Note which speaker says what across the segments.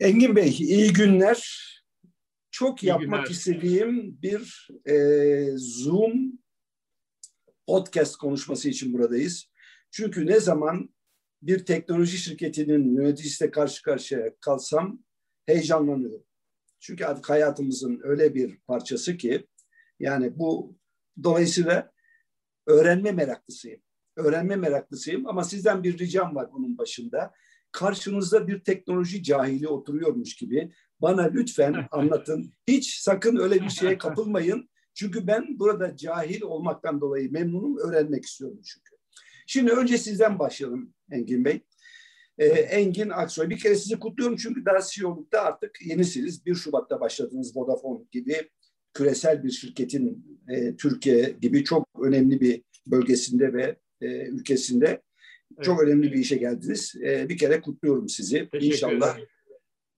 Speaker 1: Engin Bey, iyi günler. Çok iyi yapmak günler. istediğim bir e, Zoom podcast konuşması için buradayız. Çünkü ne zaman bir teknoloji şirketinin yöneticisiyle karşı karşıya kalsam heyecanlanıyorum. Çünkü artık hayatımızın öyle bir parçası ki yani bu dolayısıyla öğrenme meraklısıyım. Öğrenme meraklısıyım ama sizden bir ricam var bunun başında karşınızda bir teknoloji cahili oturuyormuş gibi bana lütfen anlatın. Hiç sakın öyle bir şeye kapılmayın. Çünkü ben burada cahil olmaktan dolayı memnunum, öğrenmek istiyorum çünkü. Şimdi önce sizden başlayalım Engin Bey. Ee, Engin Aksoy. Bir kere sizi kutluyorum çünkü daha CEO'lukta artık yenisiniz. 1 Şubat'ta başladınız Vodafone gibi küresel bir şirketin e, Türkiye gibi çok önemli bir bölgesinde ve e, ülkesinde çok önemli bir işe geldiniz. Ee, bir kere kutluyorum sizi. Teşekkür İnşallah ederim.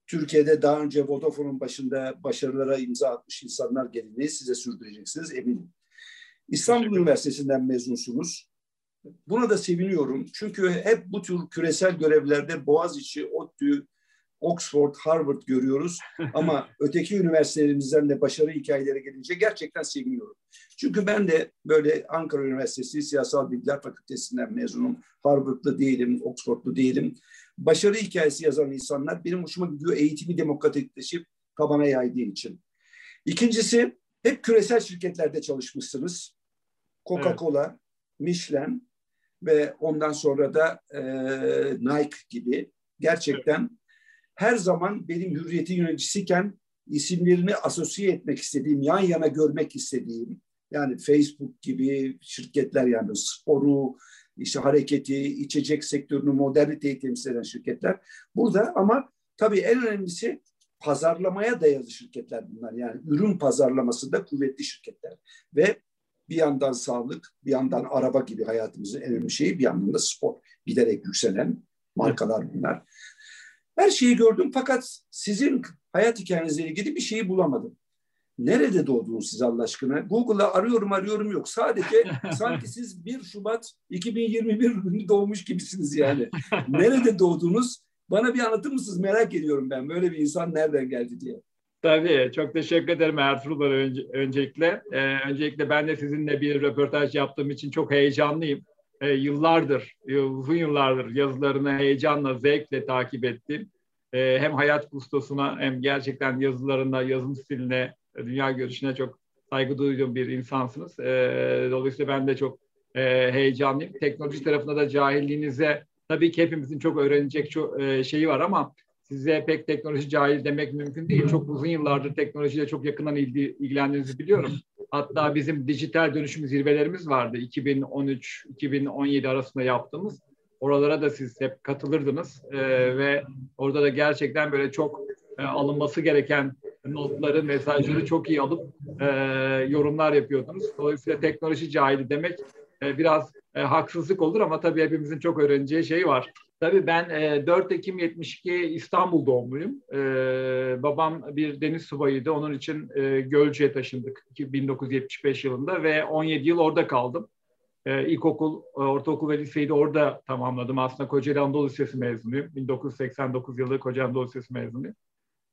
Speaker 1: Türkiye'de daha önce Vodafone'un başında başarılara imza atmış insanlar gelini size sürdüreceksiniz eminim. İstanbul Üniversitesi'nden mezunsunuz. Buna da seviniyorum. Çünkü hep bu tür küresel görevlerde Boğaziçi, ODTÜ, Oxford, Harvard görüyoruz. Ama öteki üniversitelerimizden de başarı hikayeleri gelince gerçekten seviniyorum. Çünkü ben de böyle Ankara Üniversitesi Siyasal Bilgiler Fakültesinden mezunum. Harvard'lı değilim, Oxford'lu değilim. Başarı hikayesi yazan insanlar benim hoşuma gidiyor eğitimi demokratikleşip tabana yaydığı için. İkincisi hep küresel şirketlerde çalışmışsınız. Coca-Cola, evet. Michelin ve ondan sonra da e, Nike gibi gerçekten her zaman benim hürriyeti yöneticisiyken isimlerini asosiye etmek istediğim, yan yana görmek istediğim, yani Facebook gibi şirketler yani sporu, işte hareketi, içecek sektörünü, moderniteyi temsil eden şirketler burada ama tabii en önemlisi pazarlamaya dayalı şirketler bunlar. Yani ürün pazarlamasında kuvvetli şirketler. Ve bir yandan sağlık, bir yandan araba gibi hayatımızın en önemli şeyi, bir yandan da spor. Giderek yükselen markalar bunlar. Her şeyi gördüm fakat sizin hayat hikayenizle ilgili bir şeyi bulamadım. Nerede doğdunuz siz Allah aşkına? Google'da arıyorum arıyorum yok. Sadece sanki siz 1 Şubat 2021 günü doğmuş gibisiniz yani. Nerede doğdunuz? Bana bir anlatır mısınız? Merak ediyorum ben. Böyle bir insan nereden geldi diye.
Speaker 2: Tabii. Çok teşekkür ederim Ertuğrul önce, öncelikle. Ee, öncelikle ben de sizinle bir röportaj yaptığım için çok heyecanlıyım e, yıllardır, uzun yıllardır yazılarını heyecanla, zevkle takip ettim. E, hem hayat kustosuna hem gerçekten yazılarına, yazım stiline, dünya görüşüne çok saygı duyduğum bir insansınız. E, dolayısıyla ben de çok e, heyecanlıyım. Teknoloji tarafında da cahilliğinize tabii ki hepimizin çok öğrenecek çok e, şeyi var ama size pek teknoloji cahil demek mümkün değil. Çok uzun yıllardır teknolojiyle çok yakından ilgi, ilgilendiğinizi biliyorum. Hatta bizim dijital dönüşüm zirvelerimiz vardı 2013-2017 arasında yaptığımız. Oralara da siz hep katılırdınız ee, ve orada da gerçekten böyle çok e, alınması gereken notları, mesajları çok iyi alıp e, yorumlar yapıyordunuz. Dolayısıyla teknoloji cahili demek e, biraz e, haksızlık olur ama tabii hepimizin çok öğreneceği şey var. Tabii ben e, 4 Ekim 72 İstanbul doğumluyum. E, babam bir deniz subayıydı. Onun için e, Gölcük'e taşındık 1975 yılında ve 17 yıl orada kaldım. E, ilkokul, e, ortaokul ve liseyi de orada tamamladım. Aslında Kocaeli Anadolu Lisesi mezunuyum. 1989 yılı Kocaeli Anadolu Lisesi mezunuyum.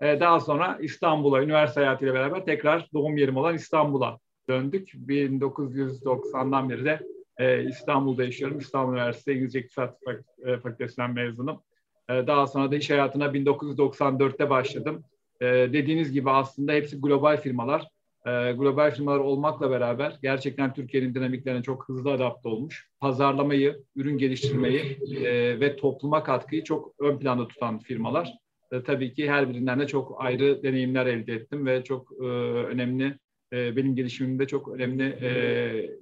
Speaker 2: E, daha sonra İstanbul'a, üniversite hayatıyla beraber tekrar doğum yerim olan İstanbul'a döndük. 1990'dan beri de e, İstanbul'da yaşıyorum. İstanbul Üniversitesi İngilizce İktisat e, Fakültesinden mezunum. E, daha sonra da iş hayatına 1994'te başladım. E, dediğiniz gibi aslında hepsi global firmalar. E, global firmalar olmakla beraber gerçekten Türkiye'nin dinamiklerine çok hızlı adapte olmuş. Pazarlamayı, ürün geliştirmeyi e, ve topluma katkıyı çok ön planda tutan firmalar. E, tabii ki her birinden de çok ayrı deneyimler elde ettim ve çok e, önemli e, benim gelişimimde çok önemli e,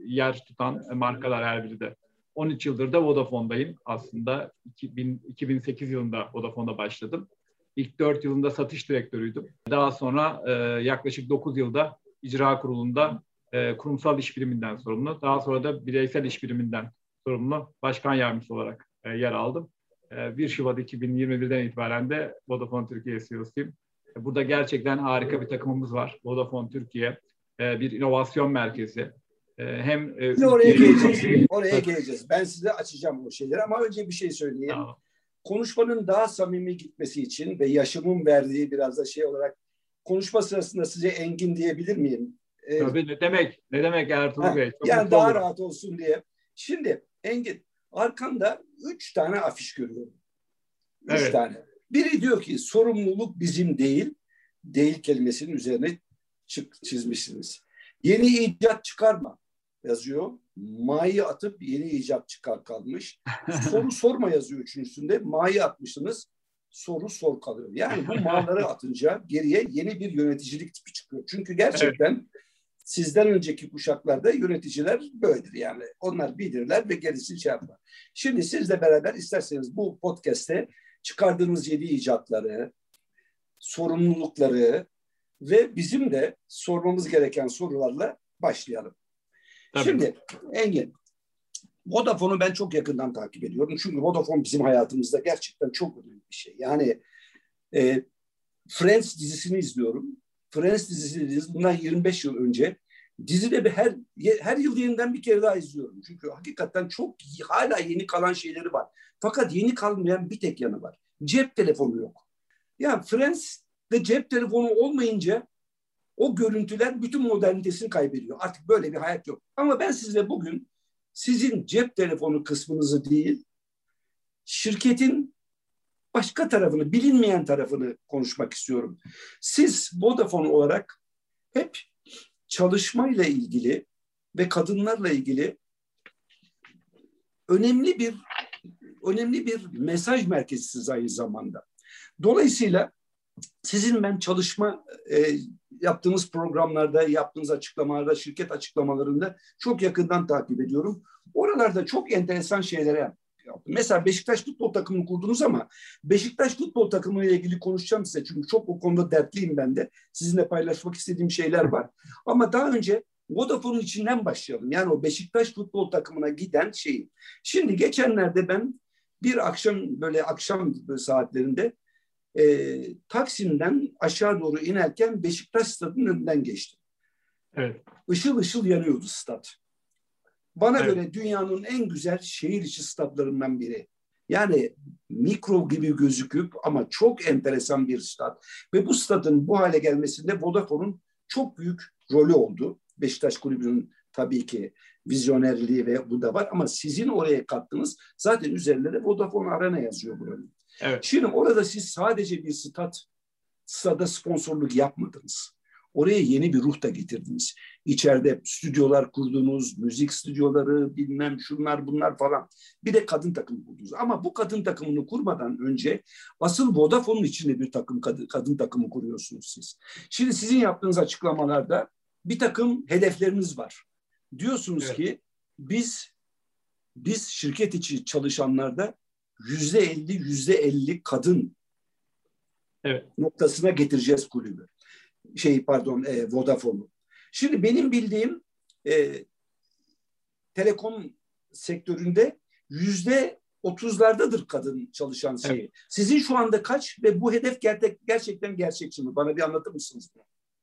Speaker 2: yer tutan markalar her biri de. 13 yıldır da Vodafone'dayım aslında. 2000, 2008 yılında Vodafone'da başladım. İlk 4 yılında satış direktörüydüm. Daha sonra e, yaklaşık 9 yılda icra kurulunda e, kurumsal iş biriminden sorumlu. Daha sonra da bireysel iş biriminden sorumlu başkan yardımcısı olarak yer aldım. E, 1 Şubat 2021'den itibaren de Vodafone Türkiye CEO'suyum. Burada gerçekten harika bir takımımız var. Vodafone Türkiye e, bir inovasyon merkezi.
Speaker 1: E, hem e, oraya geleceğiz. Oraya geleceğiz. Ben size açacağım o şeyleri ama önce bir şey söyleyeyim. Tamam. konuşmanın daha samimi gitmesi için ve yaşımın verdiği biraz da şey olarak konuşma sırasında size Engin diyebilir miyim?
Speaker 2: Ee, Tabii ne demek? Ne demek Ertuğrul Bey?
Speaker 1: Çok yani daha olur. rahat olsun diye. Şimdi Engin arkanda üç tane afiş görüyorum. Üç evet. tane. Biri diyor ki sorumluluk bizim değil. Değil kelimesinin üzerine çizmişsiniz. Yeni icat çıkarma yazıyor. Ma'yı atıp yeni icat çıkar kalmış. Soru sorma yazıyor üçüncüsünde. Ma'yı atmışsınız. Soru sor kalıyor. Yani bu ma'ları atınca geriye yeni bir yöneticilik tipi çıkıyor. Çünkü gerçekten evet. sizden önceki kuşaklarda yöneticiler böyledir yani. Onlar bilirler ve gerisini şey yapar. Şimdi sizle beraber isterseniz bu podcast'te çıkardığınız yeni icatları, sorumlulukları ve bizim de sormamız gereken sorularla başlayalım. Tabii. Şimdi Engin, Vodafone'u ben çok yakından takip ediyorum. Çünkü Vodafone bizim hayatımızda gerçekten çok önemli bir şey. Yani e, Friends dizisini izliyorum. Friends dizisini bundan 25 yıl önce dizide bir her her yıl yeniden bir kere daha izliyorum. Çünkü hakikaten çok hala yeni kalan şeyleri var. Fakat yeni kalmayan bir tek yanı var. Cep telefonu yok. Yani Friends'de cep telefonu olmayınca o görüntüler bütün modernitesini kaybediyor. Artık böyle bir hayat yok. Ama ben size bugün sizin cep telefonu kısmınızı değil, şirketin başka tarafını, bilinmeyen tarafını konuşmak istiyorum. Siz Vodafone olarak hep çalışmayla ilgili ve kadınlarla ilgili önemli bir önemli bir mesaj merkezisiniz aynı zamanda. Dolayısıyla sizin ben çalışma e, yaptığımız programlarda, yaptığınız açıklamalarda, şirket açıklamalarında çok yakından takip ediyorum. Oralarda çok enteresan şeylere yaptım. Mesela Beşiktaş futbol takımını kurdunuz ama Beşiktaş futbol takımı ile ilgili konuşacağım size. Çünkü çok o konuda dertliyim ben de. Sizinle paylaşmak istediğim şeyler var. Ama daha önce Vodafone'un içinden başlayalım. Yani o Beşiktaş futbol takımına giden şeyi. Şimdi geçenlerde ben bir akşam böyle akşam saatlerinde e, Taksim'den aşağı doğru inerken Beşiktaş stadının önünden geçtim. Evet. Işıl ışıl yanıyordu stat. Bana evet. göre dünyanın en güzel şehir içi stadlarından biri. Yani mikro gibi gözüküp ama çok enteresan bir stat. Ve bu stadın bu hale gelmesinde Vodafone'un çok büyük rolü oldu. Beşiktaş Kulübü'nün tabii ki vizyonerliği ve bu da var ama sizin oraya kattığınız zaten üzerinde Vodafone Arena yazıyor buranın. Evet. Şimdi orada siz sadece bir stat, stada sponsorluk yapmadınız. Oraya yeni bir ruh da getirdiniz. İçeride stüdyolar kurdunuz, müzik stüdyoları, bilmem şunlar bunlar falan. Bir de kadın takımı kurdunuz. Ama bu kadın takımını kurmadan önce asıl Vodafone'un içinde bir takım kadın, kadın takımı kuruyorsunuz siz. Şimdi sizin yaptığınız açıklamalarda bir takım hedefleriniz var. Diyorsunuz evet. ki biz biz şirket içi çalışanlarda yüzde elli, yüzde elli kadın evet. noktasına getireceğiz kulübü. Şey pardon e, Vodafone'u. Şimdi benim bildiğim e, telekom sektöründe yüzde otuzlardadır kadın çalışan şeyi. Evet. Sizin şu anda kaç ve bu hedef ger- gerçekten gerçekçi mi? Bana bir anlatır mısınız?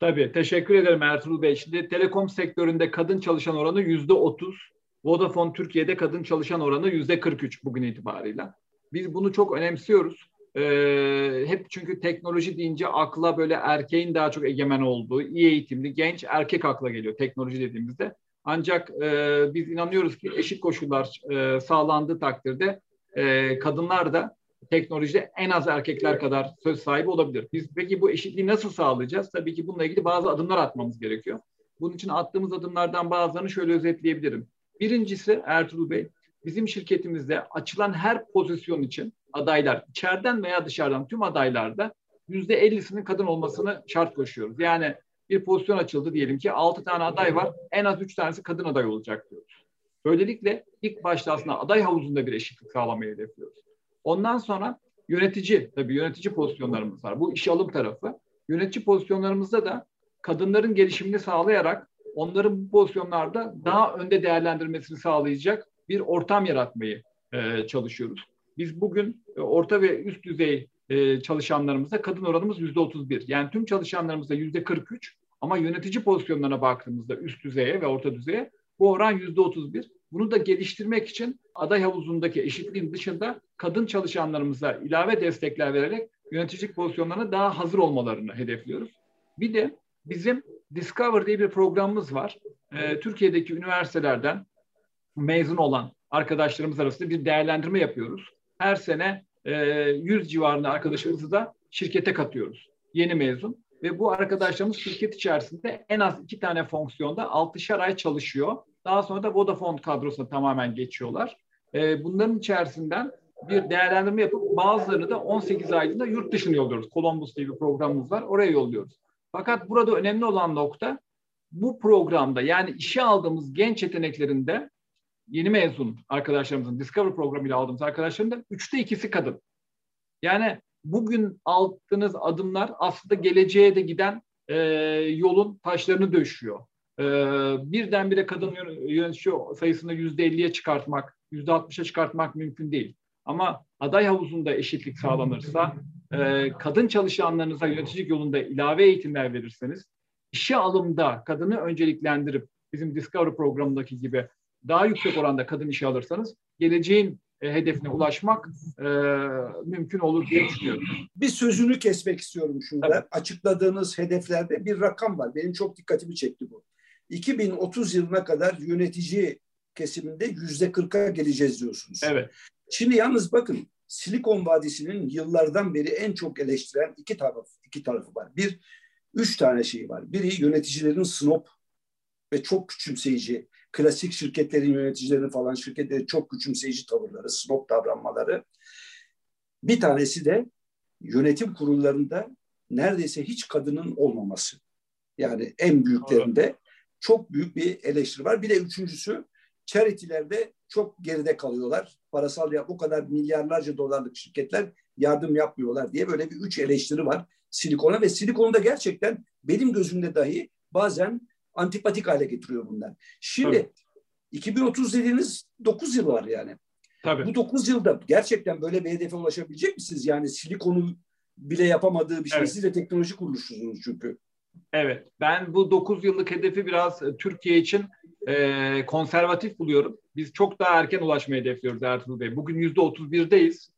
Speaker 2: Tabii teşekkür ederim Ertuğrul Bey. Şimdi telekom sektöründe kadın çalışan oranı yüzde otuz. Vodafone Türkiye'de kadın çalışan oranı yüzde kırk üç bugün itibariyle. Biz bunu çok önemsiyoruz. Ee, hep çünkü teknoloji deyince akla böyle erkeğin daha çok egemen olduğu, iyi eğitimli, genç erkek akla geliyor teknoloji dediğimizde. Ancak e, biz inanıyoruz ki eşit koşullar e, sağlandığı takdirde e, kadınlar da teknolojide en az erkekler kadar söz sahibi olabilir. Biz peki bu eşitliği nasıl sağlayacağız? Tabii ki bununla ilgili bazı adımlar atmamız gerekiyor. Bunun için attığımız adımlardan bazılarını şöyle özetleyebilirim. Birincisi Ertuğrul Bey, bizim şirketimizde açılan her pozisyon için adaylar içeriden veya dışarıdan tüm adaylarda yüzde ellisinin kadın olmasını şart koşuyoruz. Yani bir pozisyon açıldı diyelim ki altı tane aday var en az üç tanesi kadın aday olacak diyoruz. Böylelikle ilk başta aslında aday havuzunda bir eşitlik sağlamayı hedefliyoruz. Ondan sonra yönetici, tabii yönetici pozisyonlarımız var. Bu iş alım tarafı. Yönetici pozisyonlarımızda da kadınların gelişimini sağlayarak onların bu pozisyonlarda daha önde değerlendirmesini sağlayacak bir ortam yaratmayı e, çalışıyoruz. Biz bugün e, orta ve üst düzey e, çalışanlarımızda kadın oranımız yüzde 31. Yani tüm çalışanlarımızda yüzde 43 ama yönetici pozisyonlarına baktığımızda üst düzeye ve orta düzeye bu oran yüzde 31. Bunu da geliştirmek için aday havuzundaki eşitliğin dışında kadın çalışanlarımıza ilave destekler vererek yöneticilik pozisyonlarına daha hazır olmalarını hedefliyoruz. Bir de bizim Discover diye bir programımız var. Ee, Türkiye'deki üniversitelerden mezun olan arkadaşlarımız arasında bir değerlendirme yapıyoruz. Her sene e, 100 civarında arkadaşlarımızı da şirkete katıyoruz. Yeni mezun. Ve bu arkadaşlarımız şirket içerisinde en az iki tane fonksiyonda 6'şer ay çalışıyor. Daha sonra da Vodafone kadrosuna tamamen geçiyorlar. E, bunların içerisinden bir değerlendirme yapıp bazılarını da 18 aylığında yurt dışına yolluyoruz. Columbus diye bir programımız var. Oraya yolluyoruz. Fakat burada önemli olan nokta bu programda yani işe aldığımız genç yeteneklerinde yeni mezun arkadaşlarımızın Discover programıyla aldığımız arkadaşların üçte ikisi kadın. Yani bugün aldığınız adımlar aslında geleceğe de giden e, yolun taşlarını döşüyor. E, birdenbire kadın yönetici sayısını yüzde elliye çıkartmak, yüzde altmışa çıkartmak mümkün değil. Ama aday havuzunda eşitlik sağlanırsa, e, kadın çalışanlarınıza yöneticilik yolunda ilave eğitimler verirseniz, işe alımda kadını önceliklendirip bizim Discovery programındaki gibi daha yüksek oranda kadın işe alırsanız geleceğin e, hedefine ulaşmak e, mümkün olur diye düşünüyorum.
Speaker 1: Bir sözünü kesmek istiyorum şurada. Evet. Açıkladığınız hedeflerde bir rakam var. Benim çok dikkatimi çekti bu. 2030 yılına kadar yönetici kesiminde yüzde kırka geleceğiz diyorsunuz.
Speaker 2: Evet.
Speaker 1: Şimdi yalnız bakın Silikon Vadisi'nin yıllardan beri en çok eleştiren iki taraf iki tarafı var. Bir, üç tane şey var. Biri yöneticilerin snob ve çok küçümseyici, klasik şirketlerin yöneticilerini falan şirketlerin çok küçümseyici tavırları, snob davranmaları. Bir tanesi de yönetim kurullarında neredeyse hiç kadının olmaması. Yani en büyüklerinde çok büyük bir eleştiri var. Bir de üçüncüsü charity'lerde çok geride kalıyorlar. Parasal ya bu kadar milyarlarca dolarlık şirketler yardım yapmıyorlar diye böyle bir üç eleştiri var silikona ve silikonu da gerçekten benim gözümde dahi bazen antipatik hale getiriyor bunlar. Şimdi Tabii. 2030 dediğiniz 9 yıl var yani. Tabii. Bu 9 yılda gerçekten böyle bir hedefe ulaşabilecek misiniz? Yani silikonu bile yapamadığı bir şey. Evet. Siz de teknoloji kuruluşsunuz çünkü.
Speaker 2: Evet. Ben bu 9 yıllık hedefi biraz e, Türkiye için e, konservatif buluyorum. Biz çok daha erken ulaşmayı hedefliyoruz Ertuğrul Bey. Bugün yüzde 31'deyiz.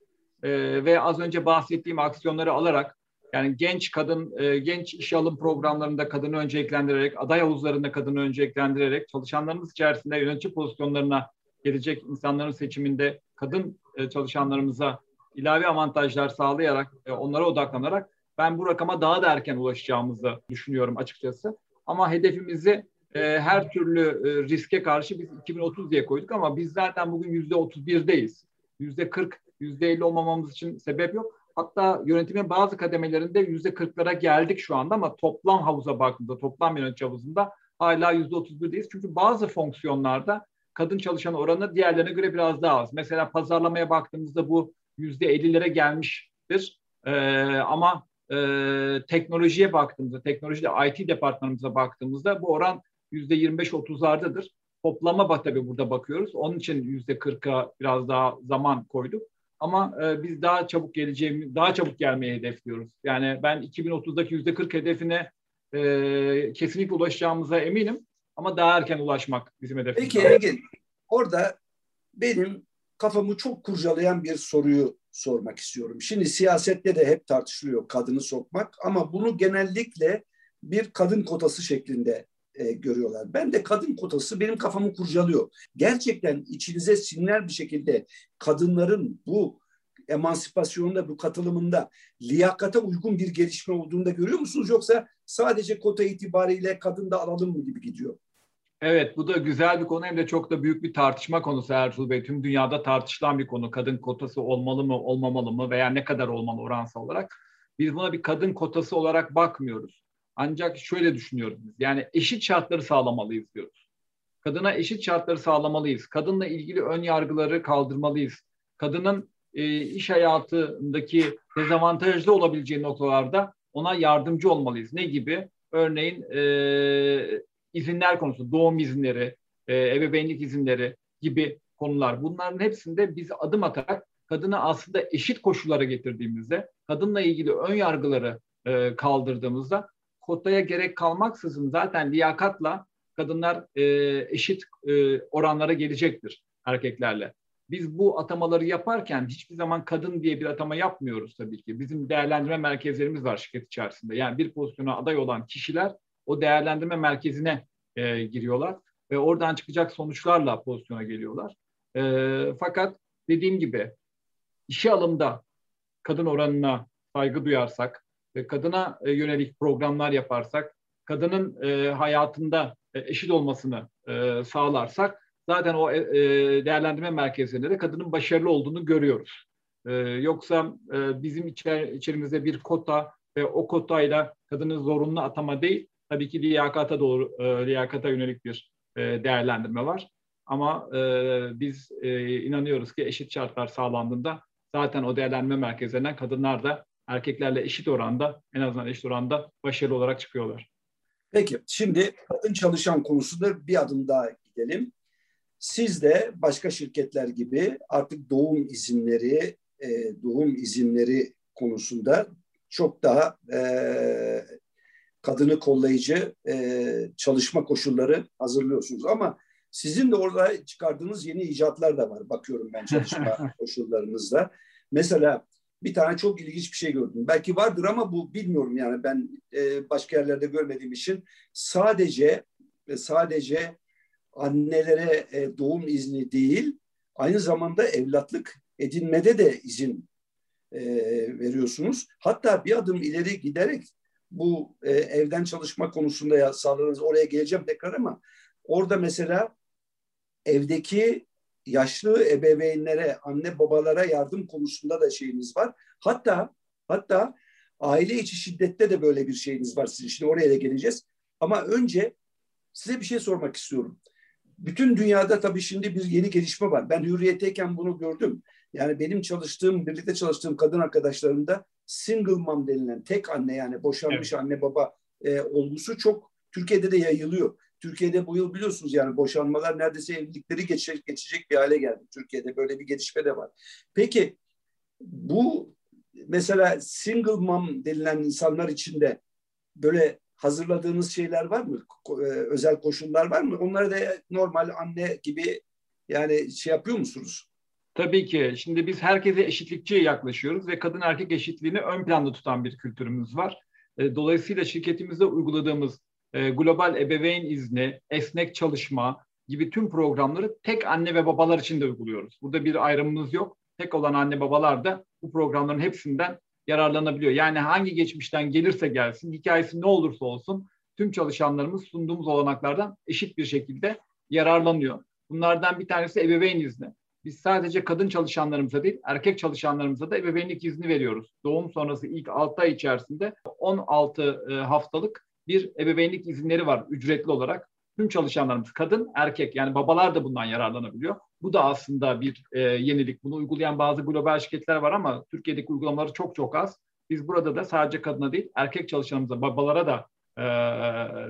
Speaker 2: E, ve az önce bahsettiğim aksiyonları alarak yani genç kadın, e, genç işe alım programlarında kadını önceliklendirerek, aday havuzlarında kadını önceliklendirerek, çalışanlarımız içerisinde yönetici pozisyonlarına gelecek insanların seçiminde kadın e, çalışanlarımıza ilave avantajlar sağlayarak, e, onlara odaklanarak ben bu rakama daha da erken ulaşacağımızı düşünüyorum açıkçası. Ama hedefimizi e, her türlü riske karşı biz 2030 diye koyduk ama biz zaten bugün yüzde 31'deyiz. Yüzde 40, yüzde 50 olmamamız için sebep yok. Hatta yönetimin bazı kademelerinde yüzde kırklara geldik şu anda ama toplam havuza baktığında, toplam yönetici havuzunda hala yüzde otuz birdeyiz. Çünkü bazı fonksiyonlarda kadın çalışan oranı diğerlerine göre biraz daha az. Mesela pazarlamaya baktığımızda bu yüzde ellilere gelmiştir. Ee, ama e, teknolojiye baktığımızda, teknolojide IT departmanımıza baktığımızda bu oran yüzde yirmi beş otuzlardadır. Toplama tabii burada bakıyoruz. Onun için yüzde kırka biraz daha zaman koyduk. Ama e, biz daha çabuk geleceğimi, daha çabuk gelmeyi hedefliyoruz. Yani ben 2030'daki yüzde 40 hedefine e, kesinlikle ulaşacağımıza eminim. Ama daha erken ulaşmak bizim hedefimiz.
Speaker 1: Peki Engin, orada benim kafamı çok kurcalayan bir soruyu sormak istiyorum. Şimdi siyasette de hep tartışılıyor kadını sokmak ama bunu genellikle bir kadın kotası şeklinde e, görüyorlar. Ben de kadın kotası benim kafamı kurcalıyor. Gerçekten içinize sinirler bir şekilde kadınların bu emancipasyonunda, bu katılımında liyakata uygun bir gelişme olduğunu da görüyor musunuz? Yoksa sadece kota itibariyle kadın da alalım mı gibi gidiyor?
Speaker 2: Evet bu da güzel bir konu hem de çok da büyük bir tartışma konusu Ertuğrul Bey. Tüm dünyada tartışılan bir konu. Kadın kotası olmalı mı olmamalı mı veya ne kadar olmalı oransal olarak. Biz buna bir kadın kotası olarak bakmıyoruz. Ancak şöyle düşünüyoruz. Yani eşit şartları sağlamalıyız diyoruz. Kadına eşit şartları sağlamalıyız. Kadınla ilgili ön yargıları kaldırmalıyız. Kadının e, iş hayatındaki dezavantajlı olabileceği noktalarda ona yardımcı olmalıyız. Ne gibi? Örneğin e, izinler konusu, doğum izinleri, e, ebeveynlik izinleri gibi konular. Bunların hepsinde biz adım atarak kadını aslında eşit koşullara getirdiğimizde, kadınla ilgili ön yargıları e, kaldırdığımızda kotaya gerek kalmaksızın zaten liyakatla kadınlar e, eşit e, oranlara gelecektir erkeklerle. biz bu atamaları yaparken hiçbir zaman kadın diye bir atama yapmıyoruz tabii ki. Bizim değerlendirme merkezlerimiz var şirket içerisinde. Yani bir pozisyona aday olan kişiler o değerlendirme merkezine e, giriyorlar ve oradan çıkacak sonuçlarla pozisyona geliyorlar. E, fakat dediğim gibi işe alımda kadın oranına saygı duyarsak kadına e, yönelik programlar yaparsak, kadının e, hayatında e, eşit olmasını sağlarsak zaten o değerlendirme merkezlerinde de kadının başarılı olduğunu görüyoruz. Yoksa bizim içer, içerimizde bir kota ve o kotayla kadının zorunlu atama değil, tabii ki liyakata doğru, liyakata yönelik bir değerlendirme var. Ama biz inanıyoruz ki eşit şartlar sağlandığında zaten o değerlendirme merkezlerinden kadınlar da erkeklerle eşit oranda, en azından eşit oranda başarılı olarak çıkıyorlar.
Speaker 1: Peki, şimdi kadın çalışan konusunda bir adım daha gidelim. Siz de başka şirketler gibi artık doğum izinleri, e, doğum izinleri konusunda çok daha e, kadını kollayıcı e, çalışma koşulları hazırlıyorsunuz. Ama sizin de orada çıkardığınız yeni icatlar da var. Bakıyorum ben çalışma koşullarınızda. Mesela bir tane çok ilginç bir şey gördüm. Belki vardır ama bu bilmiyorum yani ben e, başka yerlerde görmediğim için sadece sadece annelere e, doğum izni değil aynı zamanda evlatlık edinmede de izin e, veriyorsunuz. Hatta bir adım ileri giderek bu e, evden çalışma konusunda ya sağlarınız oraya geleceğim tekrar ama orada mesela evdeki yaşlı ebeveynlere, anne babalara yardım konusunda da şeyiniz var. Hatta hatta aile içi şiddette de böyle bir şeyiniz var sizin. Şimdi oraya da geleceğiz. Ama önce size bir şey sormak istiyorum. Bütün dünyada tabii şimdi bir yeni gelişme var. Ben hürriyetteyken bunu gördüm. Yani benim çalıştığım, birlikte çalıştığım kadın arkadaşlarımda single mom denilen tek anne yani boşanmış evet. anne baba e, olgusu çok Türkiye'de de yayılıyor. Türkiye'de bu yıl biliyorsunuz yani boşanmalar neredeyse evlilikleri geçecek, geçecek bir hale geldi. Türkiye'de böyle bir gelişme de var. Peki bu mesela single mom denilen insanlar içinde böyle hazırladığınız şeyler var mı? E, özel koşullar var mı? Onları da normal anne gibi yani şey yapıyor musunuz?
Speaker 2: Tabii ki. Şimdi biz herkese eşitlikçi yaklaşıyoruz ve kadın erkek eşitliğini ön planda tutan bir kültürümüz var. E, dolayısıyla şirketimizde uyguladığımız e, global ebeveyn izni, esnek çalışma gibi tüm programları tek anne ve babalar için de uyguluyoruz. Burada bir ayrımımız yok. Tek olan anne babalar da bu programların hepsinden yararlanabiliyor. Yani hangi geçmişten gelirse gelsin, hikayesi ne olursa olsun tüm çalışanlarımız sunduğumuz olanaklardan eşit bir şekilde yararlanıyor. Bunlardan bir tanesi ebeveyn izni. Biz sadece kadın çalışanlarımıza değil, erkek çalışanlarımıza da ebeveynlik izni veriyoruz. Doğum sonrası ilk 6 ay içerisinde 16 e, haftalık bir ebeveynlik izinleri var ücretli olarak. Tüm çalışanlarımız kadın, erkek yani babalar da bundan yararlanabiliyor. Bu da aslında bir e, yenilik. Bunu uygulayan bazı global şirketler var ama Türkiye'deki uygulamaları çok çok az. Biz burada da sadece kadına değil erkek çalışanımıza, babalara da e,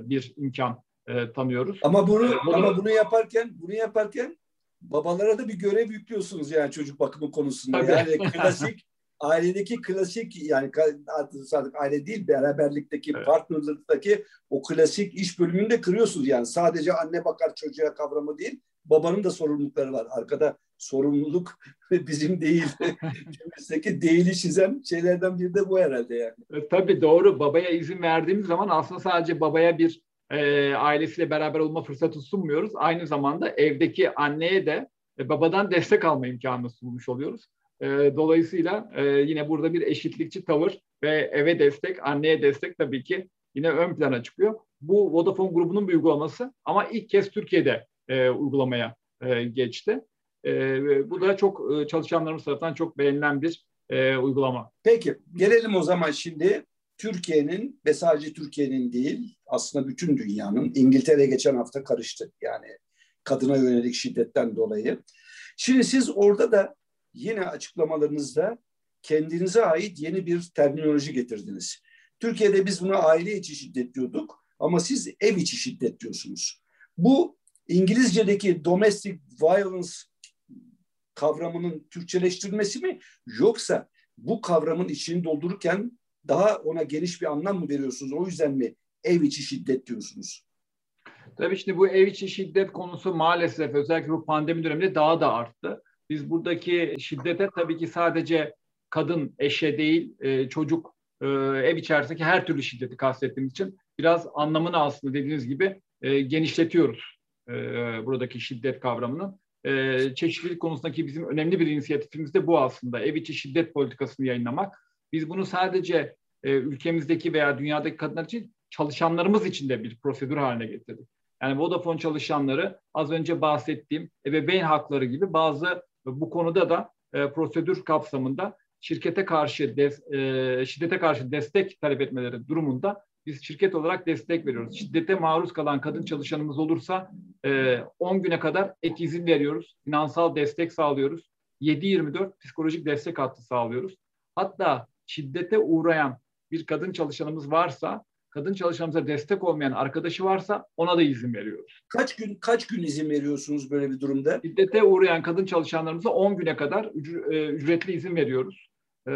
Speaker 2: bir imkan e, tanıyoruz.
Speaker 1: Ama bunu, e, bunu ama bunu yaparken bunu yaparken babalara da bir görev yüklüyorsunuz yani çocuk bakımı konusunda. Tabii. Yani klasik ailedeki klasik yani artık aile değil beraberlikteki evet. partnerlıktaki o klasik iş bölümünü de kırıyorsunuz yani sadece anne bakar çocuğa kavramı değil babanın da sorumlulukları var arkada sorumluluk bizim değil cümlesindeki değili çizen şeylerden biri de bu herhalde yani.
Speaker 2: E, tabii doğru babaya izin verdiğimiz zaman aslında sadece babaya bir e, ailesiyle beraber olma fırsatı sunmuyoruz. Aynı zamanda evdeki anneye de e, babadan destek alma imkanını sunmuş oluyoruz. E, dolayısıyla e, yine burada bir eşitlikçi tavır ve eve destek, anneye destek tabii ki yine ön plana çıkıyor. Bu Vodafone grubunun bir uygulaması ama ilk kez Türkiye'de e, uygulamaya e, geçti. E, bu da çok e, çalışanlarımız tarafından çok beğenilen bir e, uygulama.
Speaker 1: Peki gelelim o zaman şimdi Türkiye'nin ve sadece Türkiye'nin değil aslında bütün dünyanın İngiltere geçen hafta karıştı yani kadına yönelik şiddetten dolayı. Şimdi siz orada da yine açıklamalarınızda kendinize ait yeni bir terminoloji getirdiniz. Türkiye'de biz buna aile içi şiddet diyorduk ama siz ev içi şiddet diyorsunuz. Bu İngilizce'deki domestic violence kavramının Türkçeleştirilmesi mi yoksa bu kavramın içini doldururken daha ona geniş bir anlam mı veriyorsunuz? O yüzden mi ev içi şiddet diyorsunuz?
Speaker 2: Tabii şimdi bu ev içi şiddet konusu maalesef özellikle bu pandemi döneminde daha da arttı. Biz buradaki şiddete tabii ki sadece kadın, eşe değil, e, çocuk, e, ev içerisindeki her türlü şiddeti kastettiğimiz için biraz anlamını aslında dediğiniz gibi e, genişletiyoruz e, buradaki şiddet kavramının. Çeşitlilik konusundaki bizim önemli bir inisiyatifimiz de bu aslında. Ev içi şiddet politikasını yayınlamak. Biz bunu sadece ülkemizdeki veya dünyadaki kadınlar için çalışanlarımız için de bir prosedür haline getirdik. Yani Vodafone çalışanları az önce bahsettiğim ebeveyn hakları gibi bazı bu konuda da e, prosedür kapsamında şirkete karşı des, e, şiddete karşı destek talep etmeleri durumunda biz şirket olarak destek veriyoruz. Şiddete maruz kalan kadın çalışanımız olursa e, 10 güne kadar ek izin veriyoruz. Finansal destek sağlıyoruz. 7-24 psikolojik destek hattı sağlıyoruz. Hatta şiddete uğrayan bir kadın çalışanımız varsa kadın çalışanımıza destek olmayan arkadaşı varsa ona da izin veriyoruz.
Speaker 1: Kaç gün kaç gün izin veriyorsunuz böyle bir durumda?
Speaker 2: Şiddete uğrayan kadın çalışanlarımıza 10 güne kadar e, ücretli izin veriyoruz. Ee,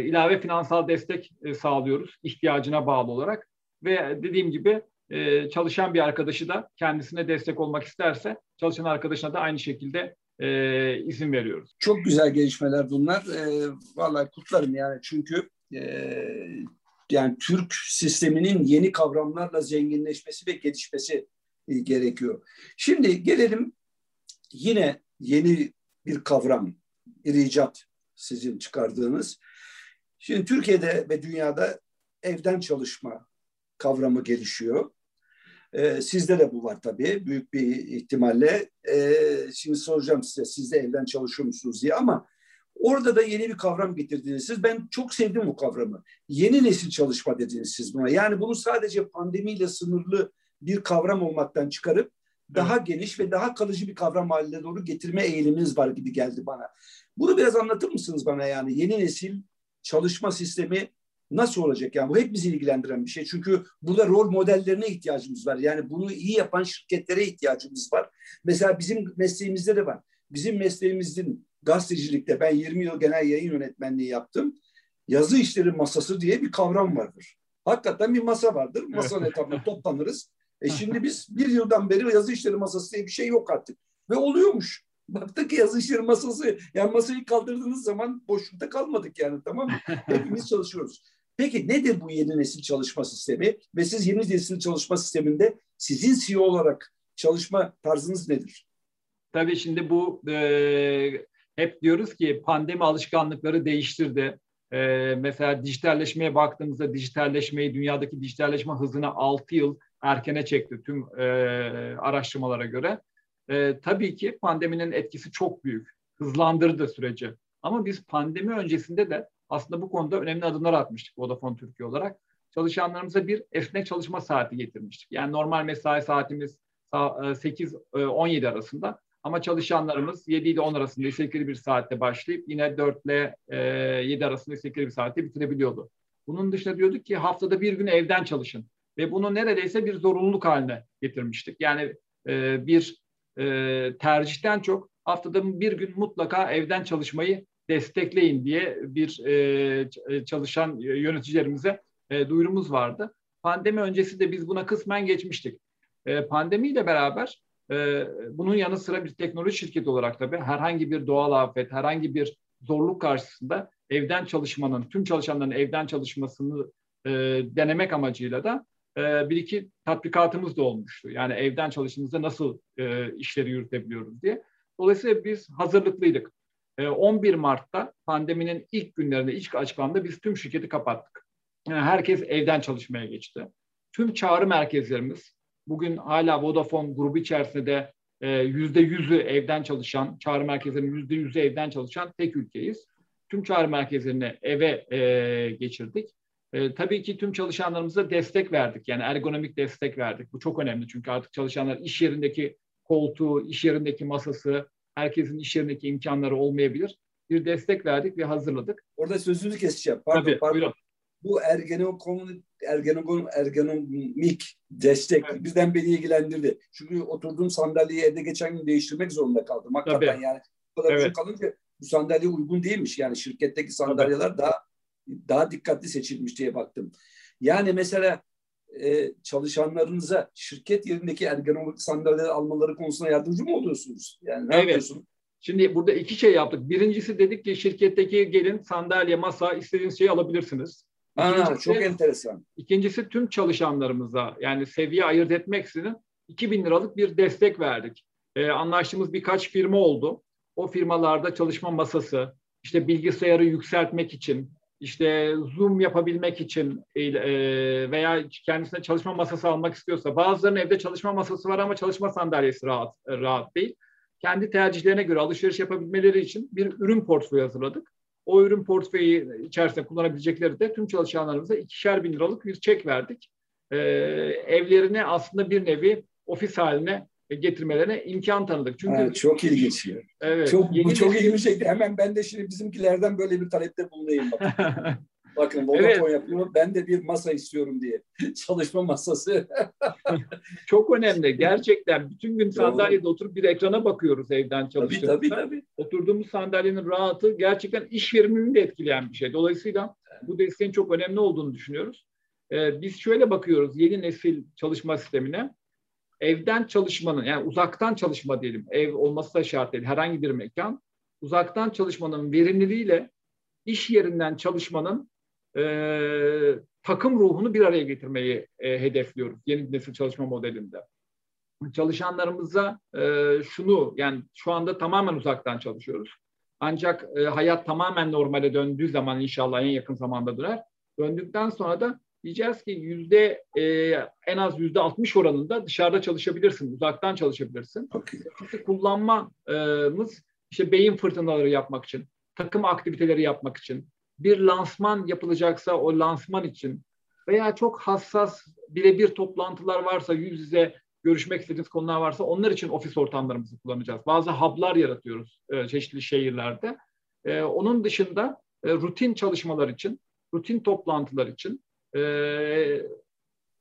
Speaker 2: ilave finansal destek e, sağlıyoruz ihtiyacına bağlı olarak ve dediğim gibi e, çalışan bir arkadaşı da kendisine destek olmak isterse çalışan arkadaşına da aynı şekilde e, izin veriyoruz.
Speaker 1: Çok güzel gelişmeler bunlar. E, vallahi kutlarım yani çünkü e, yani Türk sisteminin yeni kavramlarla zenginleşmesi ve gelişmesi e, gerekiyor. Şimdi gelelim yine yeni bir kavram, bir icat sizin çıkardığınız. Şimdi Türkiye'de ve dünyada evden çalışma kavramı gelişiyor. Ee, sizde de bu var tabii büyük bir ihtimalle. Ee, şimdi soracağım size siz de evden çalışıyor musunuz diye ama orada da yeni bir kavram getirdiniz siz. Ben çok sevdim bu kavramı. Yeni nesil çalışma dediniz siz buna. Yani bunu sadece pandemiyle sınırlı bir kavram olmaktan çıkarıp daha evet. geniş ve daha kalıcı bir kavram haline doğru getirme eğiliminiz var gibi geldi bana. Bunu biraz anlatır mısınız bana yani yeni nesil çalışma sistemi nasıl olacak? Yani bu hep bizi ilgilendiren bir şey. Çünkü burada rol modellerine ihtiyacımız var. Yani bunu iyi yapan şirketlere ihtiyacımız var. Mesela bizim mesleğimizde de var. Bizim mesleğimizin gazetecilikte ben 20 yıl genel yayın yönetmenliği yaptım. Yazı işleri masası diye bir kavram vardır. Hakikaten bir masa vardır. Masanın etrafında toplanırız. E şimdi biz bir yıldan beri yazı işleri masası diye bir şey yok artık. Ve oluyormuş. Baktık ki yazı işleri masası, yani masayı kaldırdığınız zaman boşlukta kalmadık yani tamam mı? Hepimiz çalışıyoruz. Peki nedir bu yeni nesil çalışma sistemi? Ve siz yeni nesil çalışma sisteminde sizin CEO olarak çalışma tarzınız nedir?
Speaker 2: Tabii şimdi bu e, hep diyoruz ki pandemi alışkanlıkları değiştirdi. E, mesela dijitalleşmeye baktığımızda dijitalleşmeyi, dünyadaki dijitalleşme hızını 6 yıl erkene çekti tüm e, araştırmalara göre. E, tabii ki pandeminin etkisi çok büyük. Hızlandırdı süreci. Ama biz pandemi öncesinde de aslında bu konuda önemli adımlar atmıştık Vodafone Türkiye olarak. Çalışanlarımıza bir esnek çalışma saati getirmiştik. Yani normal mesai saatimiz 8-17 e, arasında ama çalışanlarımız 7 ile 10 arasında istekli bir saatte başlayıp yine 4 ile 7 arasında istekli bir saatte bitirebiliyordu. Bunun dışında diyorduk ki haftada bir gün evden çalışın. Ve bunu neredeyse bir zorunluluk haline getirmiştik. Yani e, bir e, tercihten çok haftada bir gün mutlaka evden çalışmayı destekleyin diye bir e, e, çalışan yöneticilerimize e, duyurumuz vardı. Pandemi öncesi de biz buna kısmen geçmiştik. E, pandemiyle beraber e, bunun yanı sıra bir teknoloji şirketi olarak tabii herhangi bir doğal afet, herhangi bir zorluk karşısında evden çalışmanın, tüm çalışanların evden çalışmasını e, denemek amacıyla da e, bir iki tatbikatımız da olmuştu. Yani evden çalıştığımızda nasıl e, işleri yürütebiliyoruz diye. Dolayısıyla biz hazırlıklıydık. 11 ee, Mart'ta pandeminin ilk günlerinde, ilk açıklamada biz tüm şirketi kapattık. Yani herkes evden çalışmaya geçti. Tüm çağrı merkezlerimiz, bugün hala Vodafone grubu içerisinde e, yüzde yüzü evden çalışan, çağrı merkezlerinin yüzde yüzü evden çalışan tek ülkeyiz. Tüm çağrı merkezlerini eve e, geçirdik. E, tabii ki tüm çalışanlarımıza destek verdik. Yani ergonomik destek verdik. Bu çok önemli çünkü artık çalışanlar iş yerindeki koltuğu, iş yerindeki masası, herkesin iş yerindeki imkanları olmayabilir. Bir destek verdik ve hazırladık.
Speaker 1: Orada sözünü keseceğim. Pardon, Tabii, pardon. Buyurun. Bu ergenomik, ergenomik, ergonomik destek evet. bizden beni ilgilendirdi. Çünkü oturduğum sandalyeyi evde geçen gün değiştirmek zorunda kaldım. Hakikaten Tabii. yani bu kadar evet. kalınca bu sandalye uygun değilmiş. Yani şirketteki sandalyeler Tabii. daha daha dikkatli seçilmiş diye baktım. Yani mesela e, çalışanlarınıza şirket yerindeki ergonomik sandalyeler almaları konusunda yardımcı mı oluyorsunuz? Yani ne evet. yapıyorsun?
Speaker 2: Şimdi burada iki şey yaptık. Birincisi dedik ki şirketteki gelin sandalye, masa istediğiniz şeyi alabilirsiniz.
Speaker 1: Aa, çok enteresan.
Speaker 2: İkincisi tüm çalışanlarımıza yani seviye ayırt etmeksizin 2000 liralık bir destek verdik. Ee, anlaştığımız birkaç firma oldu. O firmalarda çalışma masası, işte bilgisayarı yükseltmek için, işte Zoom yapabilmek için e, veya kendisine çalışma masası almak istiyorsa, bazılarının evde çalışma masası var ama çalışma sandalyesi rahat rahat değil. Kendi tercihlerine göre alışveriş yapabilmeleri için bir ürün portföyü hazırladık. O ürün portföyü içerisinde kullanabilecekleri de tüm çalışanlarımıza ikişer bin liralık bir çek verdik. Ee, evlerine aslında bir nevi ofis haline getirmelerine imkan tanıdık.
Speaker 1: Çünkü ha, çok ilginç. Evet. Çok, bu çok ilginç. Hemen ben de şimdi bizimkilerden böyle bir talepte bulunayım. Bakın, Vodafone evet. yapıyor. Ben de bir masa istiyorum diye. Çalışma masası.
Speaker 2: çok önemli. Gerçekten bütün gün sandalyede oturup bir ekrana bakıyoruz evden çalıştığımızda. Tabii, tabii, tabii. Oturduğumuz sandalyenin rahatı gerçekten iş verimini de etkileyen bir şey. Dolayısıyla bu desteğin çok önemli olduğunu düşünüyoruz. Ee, biz şöyle bakıyoruz yeni nesil çalışma sistemine evden çalışmanın yani uzaktan çalışma diyelim ev olması da şart değil herhangi bir mekan uzaktan çalışmanın verimliliğiyle iş yerinden çalışmanın e, takım ruhunu bir araya getirmeyi e, hedefliyoruz yeni nesil çalışma modelinde. Çalışanlarımıza e, şunu yani şu anda tamamen uzaktan çalışıyoruz. Ancak e, hayat tamamen normale döndüğü zaman inşallah en yakın zamanda döner. Döndükten sonra da diyeceğiz ki yüzde e, en az yüzde 60 oranında dışarıda çalışabilirsin, uzaktan çalışabilirsin. Okay. Kullanmamız işte beyin fırtınaları yapmak için, takım aktiviteleri yapmak için, bir lansman yapılacaksa o lansman için veya çok hassas birebir toplantılar varsa yüz yüze görüşmek istediğiniz konular varsa onlar için ofis ortamlarımızı kullanacağız. Bazı hub'lar yaratıyoruz e, çeşitli şehirlerde. E, onun dışında e, rutin çalışmalar için, rutin toplantılar için e,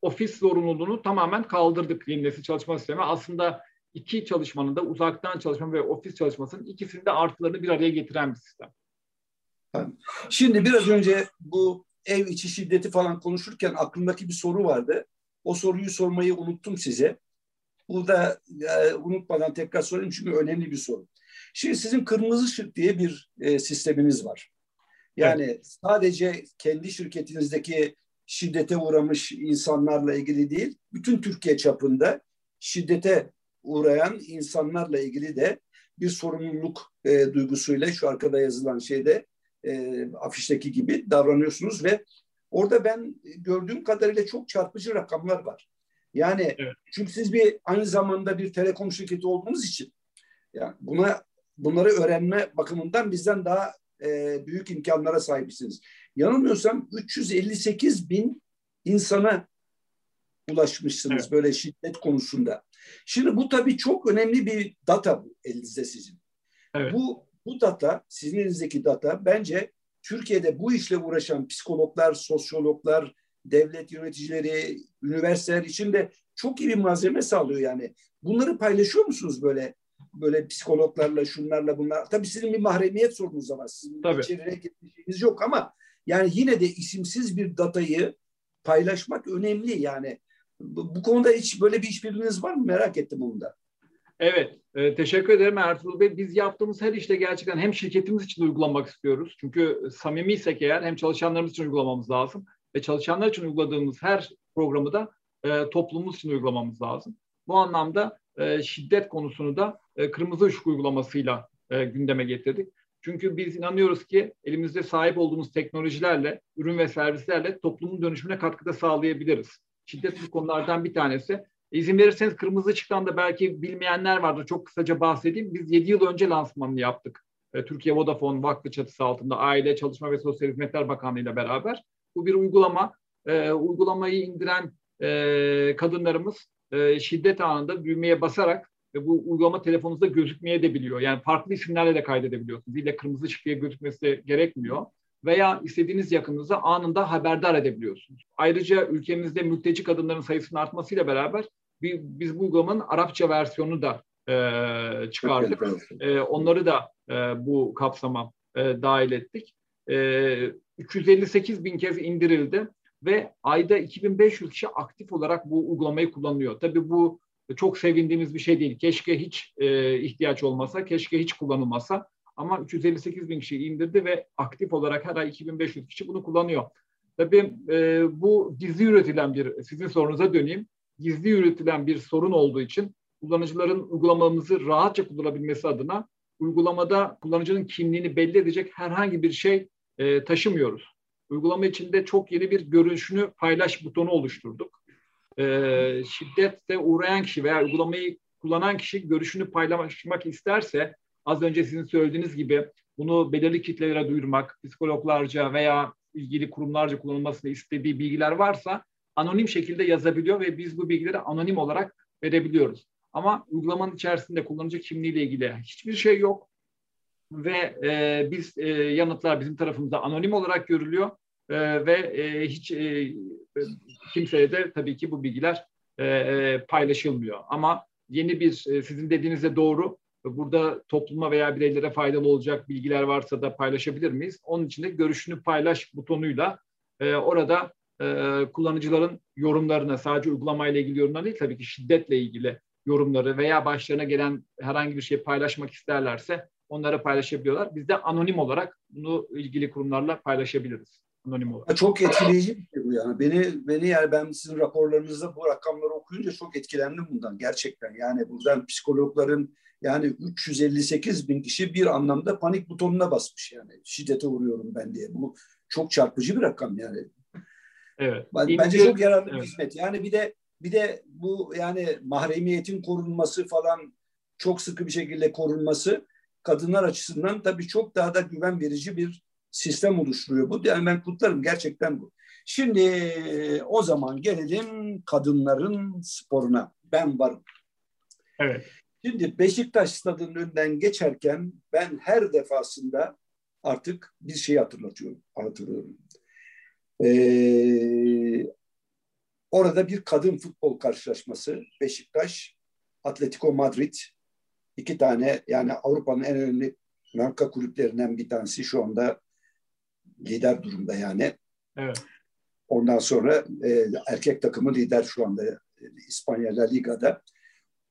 Speaker 2: ofis zorunluluğunu tamamen kaldırdık yeni nesil çalışma sistemi. Aslında iki çalışmanın da uzaktan çalışma ve ofis çalışmasının ikisinin de artılarını bir araya getiren bir sistem.
Speaker 1: Şimdi biraz önce bu ev içi şiddeti falan konuşurken aklımdaki bir soru vardı. O soruyu sormayı unuttum size. Burada e, unutmadan tekrar sorayım çünkü önemli bir soru. Şimdi sizin kırmızı ışık diye bir e, sisteminiz var. Yani evet. sadece kendi şirketinizdeki şiddete uğramış insanlarla ilgili değil, bütün Türkiye çapında şiddete uğrayan insanlarla ilgili de bir sorumluluk e, duygusuyla şu arkada yazılan şeyde e, afişteki gibi davranıyorsunuz ve orada ben gördüğüm kadarıyla çok çarpıcı rakamlar var. Yani evet. çünkü siz bir aynı zamanda bir telekom şirketi olduğunuz için yani buna bunları öğrenme bakımından bizden daha e, büyük imkanlara sahipsiniz yanılmıyorsam 358 bin insana ulaşmışsınız evet. böyle şiddet konusunda. Şimdi bu tabii çok önemli bir data bu elinizde sizin. Evet. Bu bu data, sizin elinizdeki data bence Türkiye'de bu işle uğraşan psikologlar, sosyologlar, devlet yöneticileri, üniversiteler için de çok iyi bir malzeme sağlıyor yani. Bunları paylaşıyor musunuz böyle böyle psikologlarla, şunlarla bunlar? Tabii sizin bir mahremiyet sorunuz var. Sizin Tabii. içeriye gitmişiniz yok ama yani yine de isimsiz bir datayı paylaşmak önemli yani. Bu, bu konuda hiç böyle bir işbirliğiniz var mı? Merak ettim onu da.
Speaker 2: Evet, e, teşekkür ederim Ertuğrul Bey. Biz yaptığımız her işte gerçekten hem şirketimiz için uygulamak istiyoruz. Çünkü samimiysek eğer hem çalışanlarımız için uygulamamız lazım. Ve çalışanlar için uyguladığımız her programı da e, toplumumuz için uygulamamız lazım. Bu anlamda e, şiddet konusunu da e, kırmızı ışık uygulamasıyla e, gündeme getirdik. Çünkü biz inanıyoruz ki elimizde sahip olduğumuz teknolojilerle, ürün ve servislerle toplumun dönüşümüne katkıda sağlayabiliriz. Şiddet bu konulardan bir tanesi. İzin verirseniz kırmızı ışıktan da belki bilmeyenler vardır. Çok kısaca bahsedeyim. Biz 7 yıl önce lansmanını yaptık. E, Türkiye Vodafone Vakfı çatısı altında Aile, Çalışma ve Sosyal Hizmetler Bakanlığı ile beraber. Bu bir uygulama. E, uygulamayı indiren e, kadınlarımız e, şiddet anında düğmeye basarak ve bu uygulama telefonunuzda gözükmeye de biliyor. Yani farklı isimlerle de kaydedebiliyorsunuz. İlle kırmızı ışık diye gözükmesi de gerekmiyor. Veya istediğiniz yakınınızı anında haberdar edebiliyorsunuz. Ayrıca ülkemizde mülteci kadınların sayısının artmasıyla beraber biz bu uygulamanın Arapça versiyonu da e, çıkardık. E, onları da e, bu kapsama e, dahil ettik. E, 358 bin kez indirildi ve ayda 2500 kişi aktif olarak bu uygulamayı kullanıyor. Tabii bu çok sevindiğimiz bir şey değil. Keşke hiç e, ihtiyaç olmasa, keşke hiç kullanılmasa. Ama 358 bin kişi indirdi ve aktif olarak her ay 2500 kişi bunu kullanıyor. Tabii e, bu gizli üretilen bir, sizin sorunuza döneyim. Gizli üretilen bir sorun olduğu için kullanıcıların uygulamamızı rahatça kullanabilmesi adına uygulamada kullanıcının kimliğini belli edecek herhangi bir şey e, taşımıyoruz. Uygulama içinde çok yeni bir görünüşünü paylaş butonu oluşturduk. E, şiddete uğrayan kişi veya uygulamayı kullanan kişi görüşünü paylaşmak isterse az önce sizin söylediğiniz gibi bunu belirli kitlelere duyurmak, psikologlarca veya ilgili kurumlarca kullanılmasını istediği bilgiler varsa anonim şekilde yazabiliyor ve biz bu bilgileri anonim olarak verebiliyoruz. Ama uygulamanın içerisinde kullanıcı kimliğiyle ilgili hiçbir şey yok ve e, biz e, yanıtlar bizim tarafımızda anonim olarak görülüyor e, ve e, hiç e, kimseye de tabii ki bu bilgiler e, e, paylaşılmıyor. Ama yeni bir e, sizin dediğinizde doğru burada topluma veya bireylere faydalı olacak bilgiler varsa da paylaşabilir miyiz? Onun için de görüşünü paylaş butonuyla e, orada e, kullanıcıların yorumlarına sadece uygulamayla ilgili yorumlar değil tabii ki şiddetle ilgili yorumları veya başlarına gelen herhangi bir şey paylaşmak isterlerse onları paylaşabiliyorlar. Biz de anonim olarak bunu ilgili kurumlarla paylaşabiliriz. Anonim olarak.
Speaker 1: Çok etkileyici bir şey bu yani. Beni beni yani ben sizin raporlarınızda bu rakamları okuyunca çok etkilendim bundan gerçekten. Yani buradan psikologların yani 358 bin kişi bir anlamda panik butonuna basmış yani. Şiddete uğruyorum ben diye. Bu çok çarpıcı bir rakam yani. Evet. Bence çok yararlı bir hizmet. Yani bir de bir de bu yani mahremiyetin korunması falan çok sıkı bir şekilde korunması kadınlar açısından tabii çok daha da güven verici bir sistem oluşturuyor bu. Yani ben kutlarım gerçekten bu. Şimdi o zaman gelelim kadınların sporuna. Ben varım.
Speaker 2: Evet.
Speaker 1: Şimdi Beşiktaş stadının önünden geçerken ben her defasında artık bir şey hatırlatıyorum, hatırlıyorum. Ee, orada bir kadın futbol karşılaşması Beşiktaş, Atletico Madrid iki tane yani Avrupa'nın en önemli marka kulüplerinden bir tanesi şu anda lider durumda yani.
Speaker 2: Evet.
Speaker 1: Ondan sonra e, erkek takımı lider şu anda e, İspanya La Liga'da.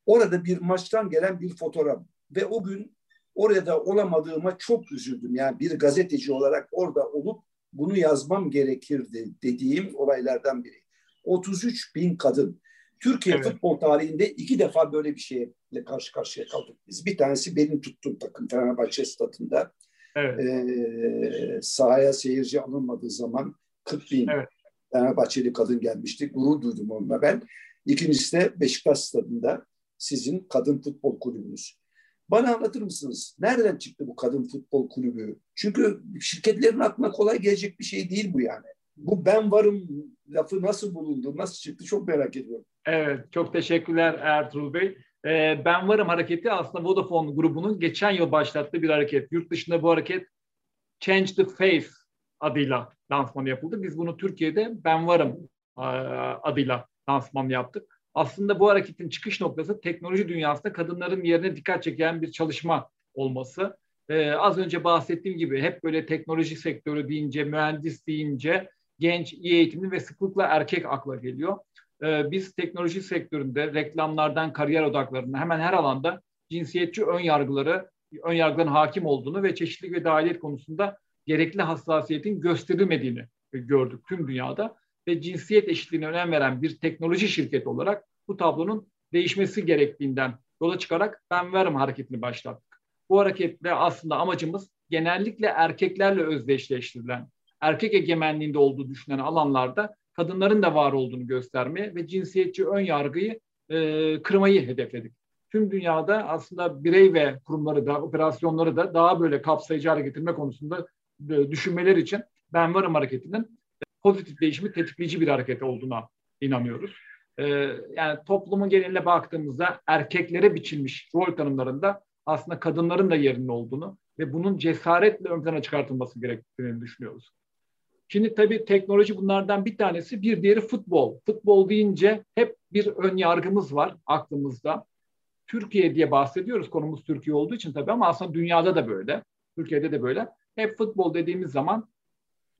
Speaker 1: Orada bir maçtan gelen bir fotoğraf ve o gün orada olamadığıma çok üzüldüm. Yani bir gazeteci olarak orada olup bunu yazmam gerekirdi dediğim olaylardan biri. 33 bin kadın. Türkiye evet. futbol tarihinde iki defa böyle bir şeyle karşı karşıya kaldık biz. Bir tanesi benim tuttuğum takım Fenerbahçe stadında. Evet. Ee, sahaya seyirci alınmadığı zaman 40 bin evet. Fenerbahçeli kadın gelmişti. Gurur duydum onunla ben. İkincisi de Beşiktaş stadında sizin kadın futbol kulübünüz. Bana anlatır mısınız? Nereden çıktı bu kadın futbol kulübü? Çünkü şirketlerin aklına kolay gelecek bir şey değil bu yani. Bu ben varım lafı nasıl bulundu, nasıl çıktı çok merak ediyorum.
Speaker 2: Evet, çok teşekkürler Ertuğrul Bey. Ee, ben Varım hareketi aslında Vodafone grubunun geçen yıl başlattığı bir hareket. Yurt dışında bu hareket Change the Face adıyla lansmanı yapıldı. Biz bunu Türkiye'de Ben Varım adıyla lansman yaptık. Aslında bu hareketin çıkış noktası teknoloji dünyasında kadınların yerine dikkat çeken bir çalışma olması. Ee, az önce bahsettiğim gibi hep böyle teknoloji sektörü deyince, mühendis deyince genç, iyi eğitimli ve sıklıkla erkek akla geliyor. Ee, biz teknoloji sektöründe reklamlardan kariyer odaklarına hemen her alanda cinsiyetçi ön yargıları, ön yargıların hakim olduğunu ve çeşitlilik ve dahiliyet konusunda gerekli hassasiyetin gösterilmediğini gördük tüm dünyada ve cinsiyet eşitliğine önem veren bir teknoloji şirketi olarak bu tablonun değişmesi gerektiğinden yola çıkarak Ben Verim hareketini başlattık. Bu hareketle aslında amacımız genellikle erkeklerle özdeşleştirilen, erkek egemenliğinde olduğu düşünen alanlarda kadınların da var olduğunu göstermeye ve cinsiyetçi ön yargıyı e, kırmayı hedefledik. Tüm dünyada aslında birey ve kurumları da, operasyonları da daha böyle kapsayıcı hale getirme konusunda e, düşünmeler için Ben Varım hareketinin pozitif değişimi tetikleyici bir hareket olduğuna inanıyoruz. E, yani toplumun geneline baktığımızda erkeklere biçilmiş rol tanımlarında aslında kadınların da yerinin olduğunu ve bunun cesaretle ön plana çıkartılması gerektiğini düşünüyoruz. Şimdi tabii teknoloji bunlardan bir tanesi, bir diğeri futbol. Futbol deyince hep bir ön yargımız var aklımızda. Türkiye diye bahsediyoruz, konumuz Türkiye olduğu için tabii ama aslında dünyada da böyle, Türkiye'de de böyle. Hep futbol dediğimiz zaman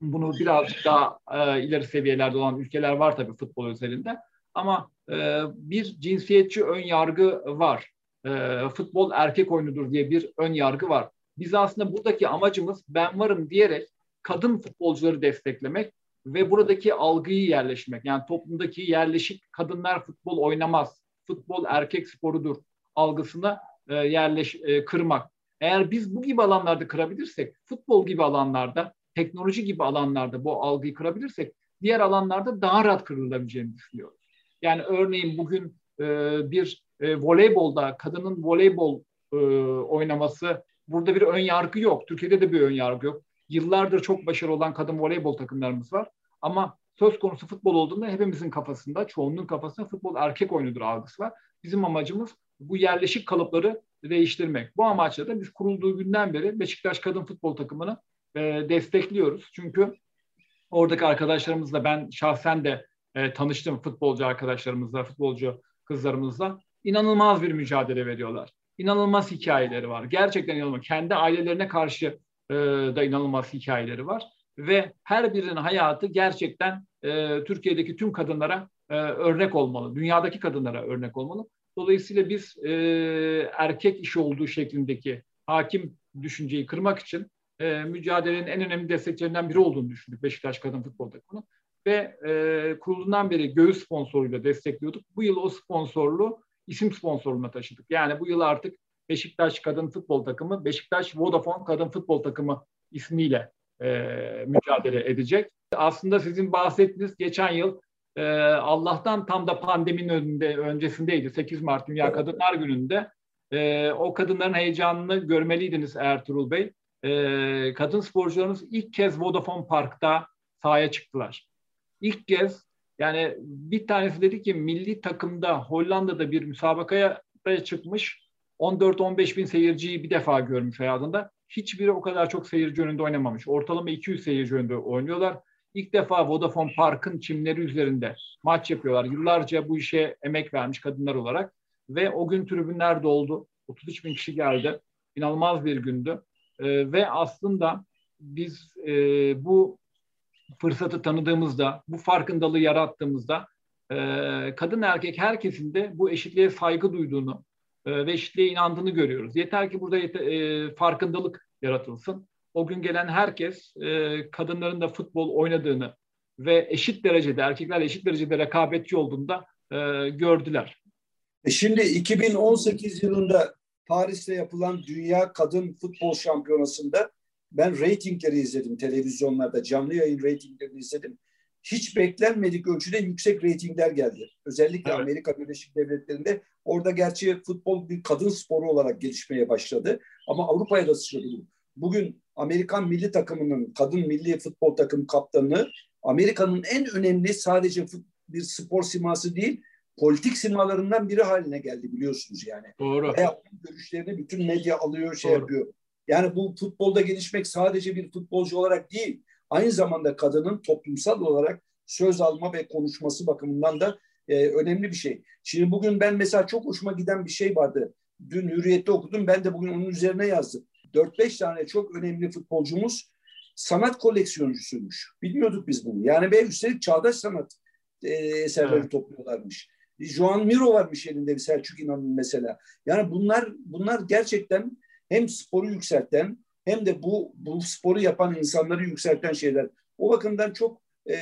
Speaker 2: bunu biraz daha e, ileri seviyelerde olan ülkeler var tabii futbol özelinde. Ama e, bir cinsiyetçi ön yargı var. E, futbol erkek oyunudur diye bir ön yargı var. Biz aslında buradaki amacımız ben varım diyerek kadın futbolcuları desteklemek ve buradaki algıyı yerleşmek. Yani toplumdaki yerleşik kadınlar futbol oynamaz, futbol erkek sporudur algısına e, yerleş e, kırmak. Eğer biz bu gibi alanlarda kırabilirsek, futbol gibi alanlarda, teknoloji gibi alanlarda bu algıyı kırabilirsek, diğer alanlarda daha rahat kırılabileceğini düşünüyorum. Yani örneğin bugün e, bir e, voleybolda kadının voleybol e, oynaması burada bir ön yargı yok. Türkiye'de de bir ön yargı yok. Yıllardır çok başarılı olan kadın voleybol takımlarımız var. Ama söz konusu futbol olduğunda hepimizin kafasında, çoğunluğun kafasında futbol erkek oyunudur algısı var. Bizim amacımız bu yerleşik kalıpları değiştirmek. Bu amaçla da biz kurulduğu günden beri Beşiktaş kadın futbol takımını e, destekliyoruz. Çünkü oradaki arkadaşlarımızla ben şahsen de e, tanıştım futbolcu arkadaşlarımızla, futbolcu kızlarımızla. inanılmaz bir mücadele veriyorlar. İnanılmaz hikayeleri var. Gerçekten inanılmaz. Kendi ailelerine karşı e, da inanılmaz hikayeleri var. Ve her birinin hayatı gerçekten e, Türkiye'deki tüm kadınlara e, örnek olmalı. Dünyadaki kadınlara örnek olmalı. Dolayısıyla biz e, erkek işi olduğu şeklindeki hakim düşünceyi kırmak için e, mücadelenin en önemli destekçilerinden biri olduğunu düşündük Beşiktaş Kadın Futbol Takımı. Ve e, kurulundan beri göğüs sponsoruyla destekliyorduk. Bu yıl o sponsorluğu isim sponsorluğuna taşıdık. Yani bu yıl artık Beşiktaş Kadın Futbol Takımı, Beşiktaş Vodafone Kadın Futbol Takımı ismiyle e, mücadele edecek. Aslında sizin bahsettiğiniz geçen yıl e, Allah'tan tam da pandeminin önünde, öncesindeydi. 8 Mart Dünya Kadınlar Günü'nde. E, o kadınların heyecanını görmeliydiniz Ertuğrul Bey. E, kadın sporcularımız ilk kez Vodafone Park'ta sahaya çıktılar. İlk kez yani bir tanesi dedi ki milli takımda Hollanda'da bir müsabakaya çıkmış 14-15 bin seyirciyi bir defa görmüş hayatında. Hiçbiri o kadar çok seyirci önünde oynamamış. Ortalama 200 seyirci önünde oynuyorlar. İlk defa Vodafone Park'ın çimleri üzerinde maç yapıyorlar. Yıllarca bu işe emek vermiş kadınlar olarak. Ve o gün tribünler doldu. 33 bin kişi geldi. İnanılmaz bir gündü. Ee, ve aslında biz e, bu fırsatı tanıdığımızda, bu farkındalığı yarattığımızda e, kadın erkek herkesin de bu eşitliğe saygı duyduğunu e, ve eşitliğe inandığını görüyoruz. Yeter ki burada e, farkındalık yaratılsın. O gün gelen herkes e, kadınların da futbol oynadığını ve eşit derecede, erkeklerle eşit derecede rekabetçi olduğunda e, gördüler.
Speaker 1: E şimdi 2018 yılında Paris'te yapılan Dünya Kadın Futbol Şampiyonası'nda ben reytingleri izledim televizyonlarda, canlı yayın reytinglerini izledim. Hiç beklenmedik ölçüde yüksek reytingler geldi. Özellikle evet. Amerika Birleşik Devletleri'nde orada gerçi futbol bir kadın sporu olarak gelişmeye başladı. Ama Avrupa'ya da sıçradı bu. Bugün Amerikan milli takımının kadın milli futbol takım kaptanı Amerika'nın en önemli sadece bir spor siması değil politik simalarından biri haline geldi biliyorsunuz yani.
Speaker 2: Doğru.
Speaker 1: Veya görüşlerini bütün medya alıyor şey Doğru. yapıyor. Yani bu futbolda gelişmek sadece bir futbolcu olarak değil, aynı zamanda kadının toplumsal olarak söz alma ve konuşması bakımından da e, önemli bir şey. Şimdi bugün ben mesela çok hoşuma giden bir şey vardı. Dün Hürriyet'te okudum, ben de bugün onun üzerine yazdım. 4-5 tane çok önemli futbolcumuz sanat koleksiyoncusuymuş. Bilmiyorduk biz bunu. Yani ve üstelik çağdaş sanat e, eserleri evet. topluyorlarmış. Joan Miro varmış elinde bir Selçuk İnan'ın mesela. Yani bunlar bunlar gerçekten hem sporu yükselten hem de bu bu sporu yapan insanları yükselten şeyler. O bakımdan çok e,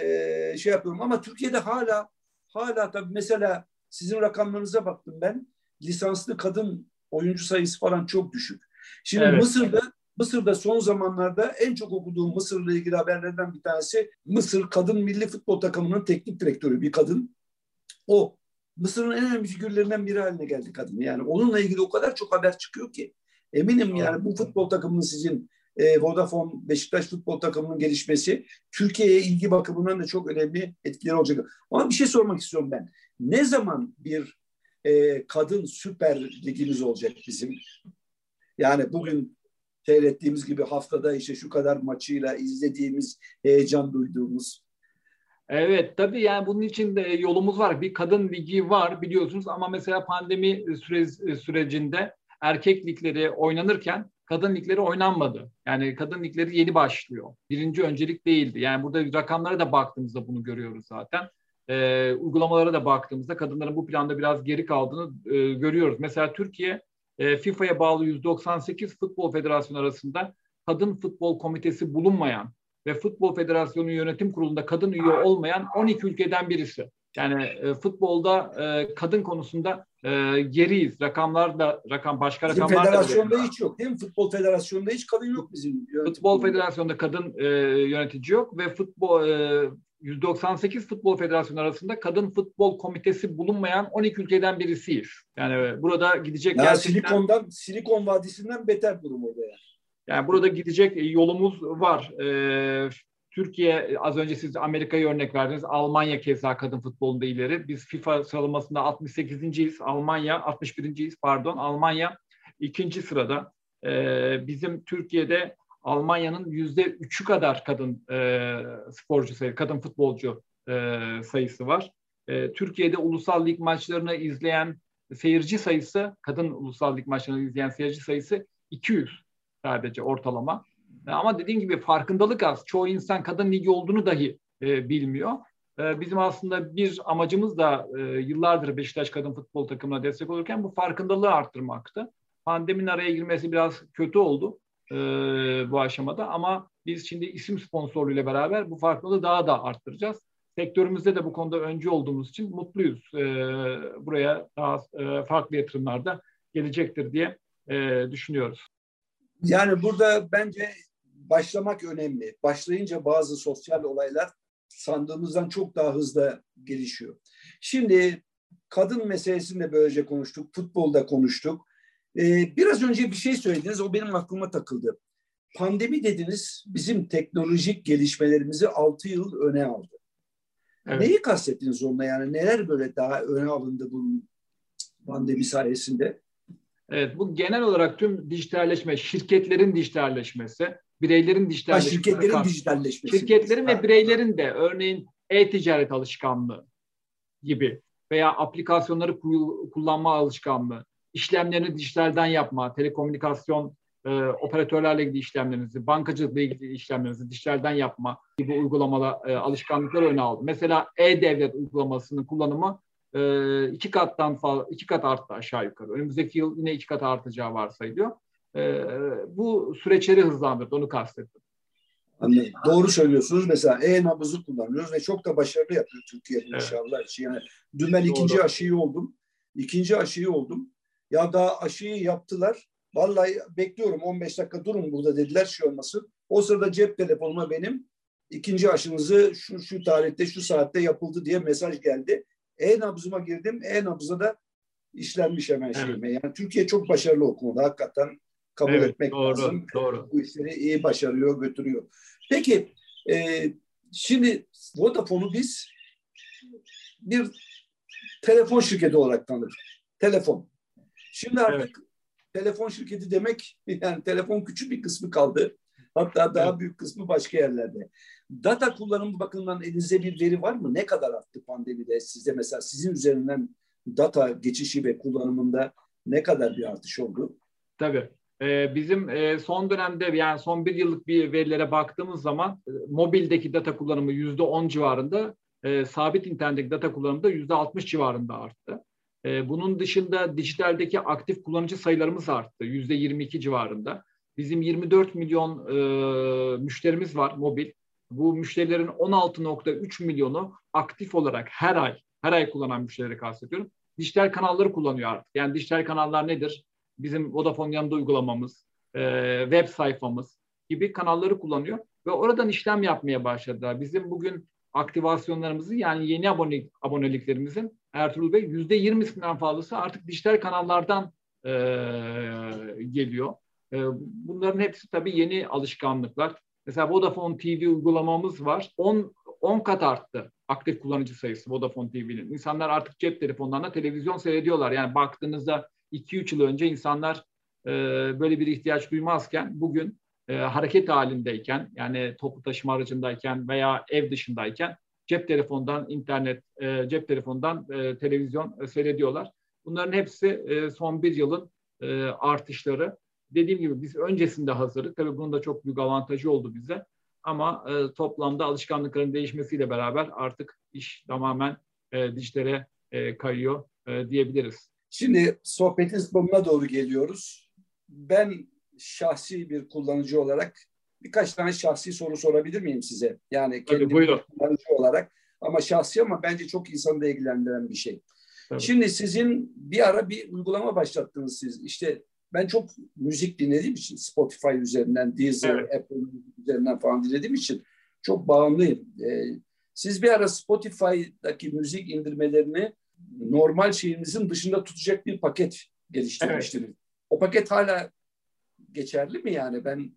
Speaker 1: şey yapıyorum ama Türkiye'de hala hala tabii mesela sizin rakamlarınıza baktım ben. Lisanslı kadın oyuncu sayısı falan çok düşük. Şimdi evet. Mısır'da Mısır'da son zamanlarda en çok okuduğum Mısır'la ilgili haberlerden bir tanesi Mısır kadın milli futbol takımının teknik direktörü bir kadın. O Mısır'ın en önemli figürlerinden biri haline geldi kadın. Yani onunla ilgili o kadar çok haber çıkıyor ki. Eminim yani bu futbol takımının sizin e, Vodafone Beşiktaş futbol takımının gelişmesi Türkiye'ye ilgi bakımından da çok önemli etkileri olacak. Ama bir şey sormak istiyorum ben. Ne zaman bir e, kadın süper ligimiz olacak bizim? Yani bugün seyrettiğimiz gibi haftada işte şu kadar maçıyla izlediğimiz, heyecan duyduğumuz.
Speaker 2: Evet tabii yani bunun için de yolumuz var. Bir kadın ligi var biliyorsunuz ama mesela pandemi süre, sürecinde erkek ligleri oynanırken kadın ligleri oynanmadı. Yani kadın ligleri yeni başlıyor. Birinci öncelik değildi. Yani burada rakamlara da baktığımızda bunu görüyoruz zaten. e, uygulamalara da baktığımızda kadınların bu planda biraz geri kaldığını e, görüyoruz. Mesela Türkiye e, FIFA'ya bağlı 198 futbol federasyonu arasında kadın futbol komitesi bulunmayan ve Futbol Federasyonu Yönetim Kurulu'nda kadın üye olmayan 12 ülkeden birisi. Yani e, futbolda e, kadın konusunda e, geriyiz. Rakamlar da rakam başka
Speaker 1: bizim
Speaker 2: rakamlar
Speaker 1: federasyonda da hiç yok. Mi? Futbol Federasyonu'nda hiç kadın yok bizim.
Speaker 2: Futbol Federasyonu'nda kadın e, yönetici yok ve futbol e, 198 futbol federasyonu arasında kadın futbol komitesi bulunmayan 12 ülkeden birisiyiz. Yani burada gidecek
Speaker 1: ya gerçekten... Silikon'dan, Silikon Vadisi'nden beter durum orada yani.
Speaker 2: Yani burada gidecek yolumuz var. Ee, Türkiye az önce siz Amerika'yı örnek verdiniz. Almanya keza kadın futbolunda ileri. Biz FIFA sıralamasında 68.yiz. Almanya 61.yiz pardon. Almanya ikinci sırada. Ee, bizim Türkiye'de Almanya'nın yüzde üçü kadar kadın e, sporcu sayı, kadın futbolcu e, sayısı var. E, Türkiye'de ulusal lig maçlarını izleyen seyirci sayısı, kadın ulusal lig maçlarını izleyen seyirci sayısı 200 sadece ortalama. E, ama dediğim gibi farkındalık az. Çoğu insan kadın ligi olduğunu dahi e, bilmiyor. E, bizim aslında bir amacımız da e, yıllardır Beşiktaş kadın futbol takımına destek olurken bu farkındalığı arttırmaktı. Pandeminin araya girmesi biraz kötü oldu e, bu aşamada ama biz şimdi isim sponsorluğuyla beraber bu farklılığı daha da arttıracağız. Sektörümüzde de bu konuda öncü olduğumuz için mutluyuz. E, buraya daha e, farklı yatırımlar da gelecektir diye e, düşünüyoruz.
Speaker 1: Yani burada bence başlamak önemli. Başlayınca bazı sosyal olaylar sandığımızdan çok daha hızlı gelişiyor. Şimdi kadın meselesini de böylece konuştuk, futbolda konuştuk. Ee, biraz önce bir şey söylediniz, o benim aklıma takıldı. Pandemi dediniz, bizim teknolojik gelişmelerimizi 6 yıl öne aldı. Evet. Neyi kastettiniz onunla yani? Neler böyle daha öne alındı bu pandemi sayesinde?
Speaker 2: Evet, bu genel olarak tüm dijitalleşme, şirketlerin dijitalleşmesi, bireylerin dijitalleşmesi.
Speaker 1: Ha, şirketlerin dijitalleşmesi.
Speaker 2: Şirketlerin ve bireylerin de örneğin e-ticaret alışkanlığı gibi veya aplikasyonları kullanma alışkanlığı, işlemlerini dijitalden yapma, telekomünikasyon e, operatörlerle ilgili işlemlerinizi, bankacılıkla ilgili işlemlerinizi dijitalden yapma gibi uygulamalar, e, alışkanlıkları öne aldı. Mesela e-devlet uygulamasının kullanımı e, iki kattan fazla, iki kat arttı aşağı yukarı. Önümüzdeki yıl yine iki kat artacağı varsayılıyor. E, bu süreçleri hızlandırdı, onu kastettim.
Speaker 1: Anladım. Doğru söylüyorsunuz. Mesela e-nabızı kullanıyoruz ve çok da başarılı yapıyor Türkiye evet. inşallah. Yani dün ben Doğru. ikinci aşıyı oldum. İkinci aşıyı oldum. Ya daha aşıyı yaptılar. Vallahi bekliyorum 15 dakika durun burada dediler şey olmasın. O sırada cep telefonuma benim ikinci aşınızı şu şu tarihte şu saatte yapıldı diye mesaj geldi. E-nabzıma girdim. E-nabza da işlenmiş hemen evet. şeyime. Yani Türkiye çok başarılı o konuda. Hakikaten kabul evet, etmek doğru, lazım. Doğru. Bu işleri iyi başarıyor, götürüyor. Peki e, şimdi Vodafone'u biz bir telefon şirketi olarak tanırız. Telefon. Şimdi artık evet. telefon şirketi demek yani telefon küçük bir kısmı kaldı. Hatta daha büyük kısmı başka yerlerde. Data kullanımı bakımından elinizde bir veri var mı? Ne kadar arttı pandemide sizde mesela sizin üzerinden data geçişi ve kullanımında ne kadar bir artış oldu?
Speaker 2: Tabii. Ee, bizim e, son dönemde yani son bir yıllık bir verilere baktığımız zaman e, mobildeki data kullanımı yüzde on civarında, e, sabit internetteki data kullanımı da yüzde altmış civarında arttı. bunun dışında dijitaldeki aktif kullanıcı sayılarımız arttı yüzde yirmi iki civarında. Bizim 24 milyon müşterimiz var mobil. Bu müşterilerin 16.3 milyonu aktif olarak her ay, her ay kullanan müşterileri kastediyorum. Dijital kanalları kullanıyor artık. Yani dijital kanallar nedir? Bizim Vodafone yanında uygulamamız, e, web sayfamız gibi kanalları kullanıyor ve oradan işlem yapmaya başladılar. Bizim bugün aktivasyonlarımızı yani yeni abonelik, aboneliklerimizin Ertuğrul Bey yüzde yirmisinden fazlası artık dijital kanallardan e, geliyor. E, bunların hepsi tabii yeni alışkanlıklar. Mesela Vodafone TV uygulamamız var. 10 10 kat arttı aktif kullanıcı sayısı Vodafone TV'nin. İnsanlar artık cep telefonlarına televizyon seyrediyorlar. Yani baktığınızda 2-3 yıl önce insanlar e, böyle bir ihtiyaç duymazken bugün e, hareket halindeyken yani toplu taşıma aracındayken veya ev dışındayken cep telefondan internet, e, cep telefondan e, televizyon e, seyrediyorlar. Bunların hepsi e, son bir yılın e, artışları dediğim gibi biz öncesinde hazırlık. Tabii bunun da çok büyük avantajı oldu bize. Ama e, toplamda alışkanlıkların değişmesiyle beraber artık iş tamamen e, dijitale e, kayıyor e, diyebiliriz.
Speaker 1: Şimdi sohbetin sonuna doğru geliyoruz. Ben şahsi bir kullanıcı olarak birkaç tane şahsi soru sorabilir miyim size? Yani kendi kullanıcı olarak ama şahsi ama bence çok insanı da ilgilendiren bir şey. Tabii. Şimdi sizin bir ara bir uygulama başlattınız siz. İşte ben çok müzik dinlediğim için Spotify üzerinden, Deezer, evet. Apple üzerinden falan dinlediğim için çok bağımlıyım. Ee, siz bir ara Spotify'daki müzik indirmelerini normal şeyinizin dışında tutacak bir paket geliştirmiştiniz. Evet. O paket hala geçerli mi yani? Ben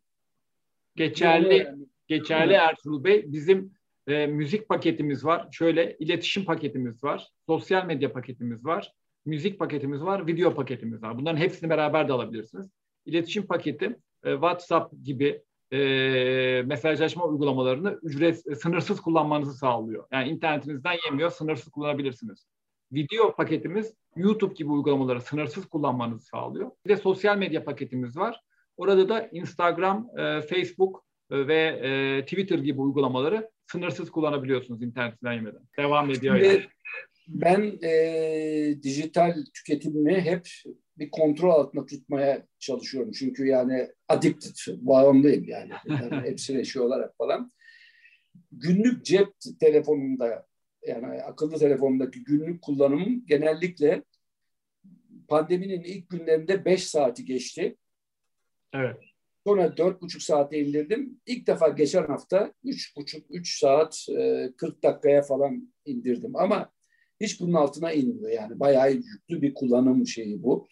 Speaker 2: geçerli geçerli Ertuğrul Bey. Bizim e, müzik paketimiz var. Şöyle iletişim paketimiz var. Sosyal medya paketimiz var. Müzik paketimiz var. Video paketimiz var. Bunların hepsini beraber de alabilirsiniz. İletişim paketi e, WhatsApp gibi e, mesajlaşma uygulamalarını ücret e, sınırsız kullanmanızı sağlıyor. Yani internetinizden yemiyor, sınırsız kullanabilirsiniz. Video paketimiz YouTube gibi uygulamaları sınırsız kullanmanızı sağlıyor. Bir de sosyal medya paketimiz var. Orada da Instagram, e, Facebook e, ve e, Twitter gibi uygulamaları sınırsız kullanabiliyorsunuz internetten yemeden. Devam ediyor Şimdi, yani.
Speaker 1: Ben e, dijital tüketimimi hep bir kontrol altında tutmaya çalışıyorum. Çünkü yani addicted, bağımlıyım yani. yani hepsine şey olarak falan. Günlük cep telefonunda yani akıllı telefonumdaki günlük kullanımım genellikle pandeminin ilk günlerinde 5 saati geçti.
Speaker 2: Evet.
Speaker 1: Sonra dört buçuk saate indirdim. İlk defa geçen hafta üç buçuk, üç saat, 40 dakikaya falan indirdim. Ama hiç bunun altına inmiyor yani. Bayağı yüklü bir kullanım şeyi bu.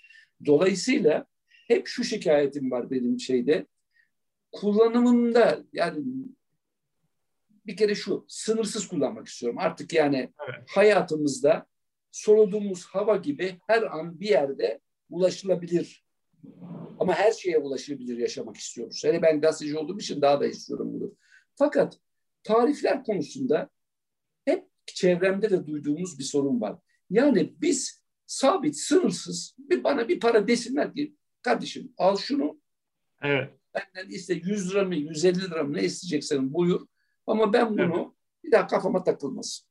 Speaker 1: Dolayısıyla hep şu şikayetim var benim şeyde. Kullanımında yani bir kere şu sınırsız kullanmak istiyorum. Artık yani evet. hayatımızda soluduğumuz hava gibi her an bir yerde ulaşılabilir ama her şeye ulaşabilir yaşamak istiyoruz. Hele ben gazeteci olduğum için daha da istiyorum bunu. Fakat tarifler konusunda çevremde de duyduğumuz bir sorun var. Yani biz sabit, sınırsız bir bana bir para desinler ki kardeşim al şunu.
Speaker 2: Evet.
Speaker 1: Benden iste 100 lira mı 150 lira mı ne isteyeceksen buyur. Ama ben bunu evet. bir daha kafama takılmasın.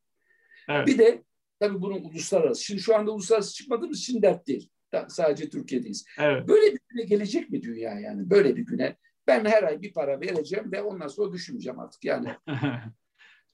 Speaker 1: Evet. Bir de tabii bunun uluslararası. Şimdi şu anda uluslararası çıkmadığımız için dert değil. Sadece Türkiye'deyiz. Evet. Böyle bir güne gelecek mi dünya yani? Böyle bir güne. Ben her ay bir para vereceğim ve ondan sonra düşünmeyeceğim artık yani.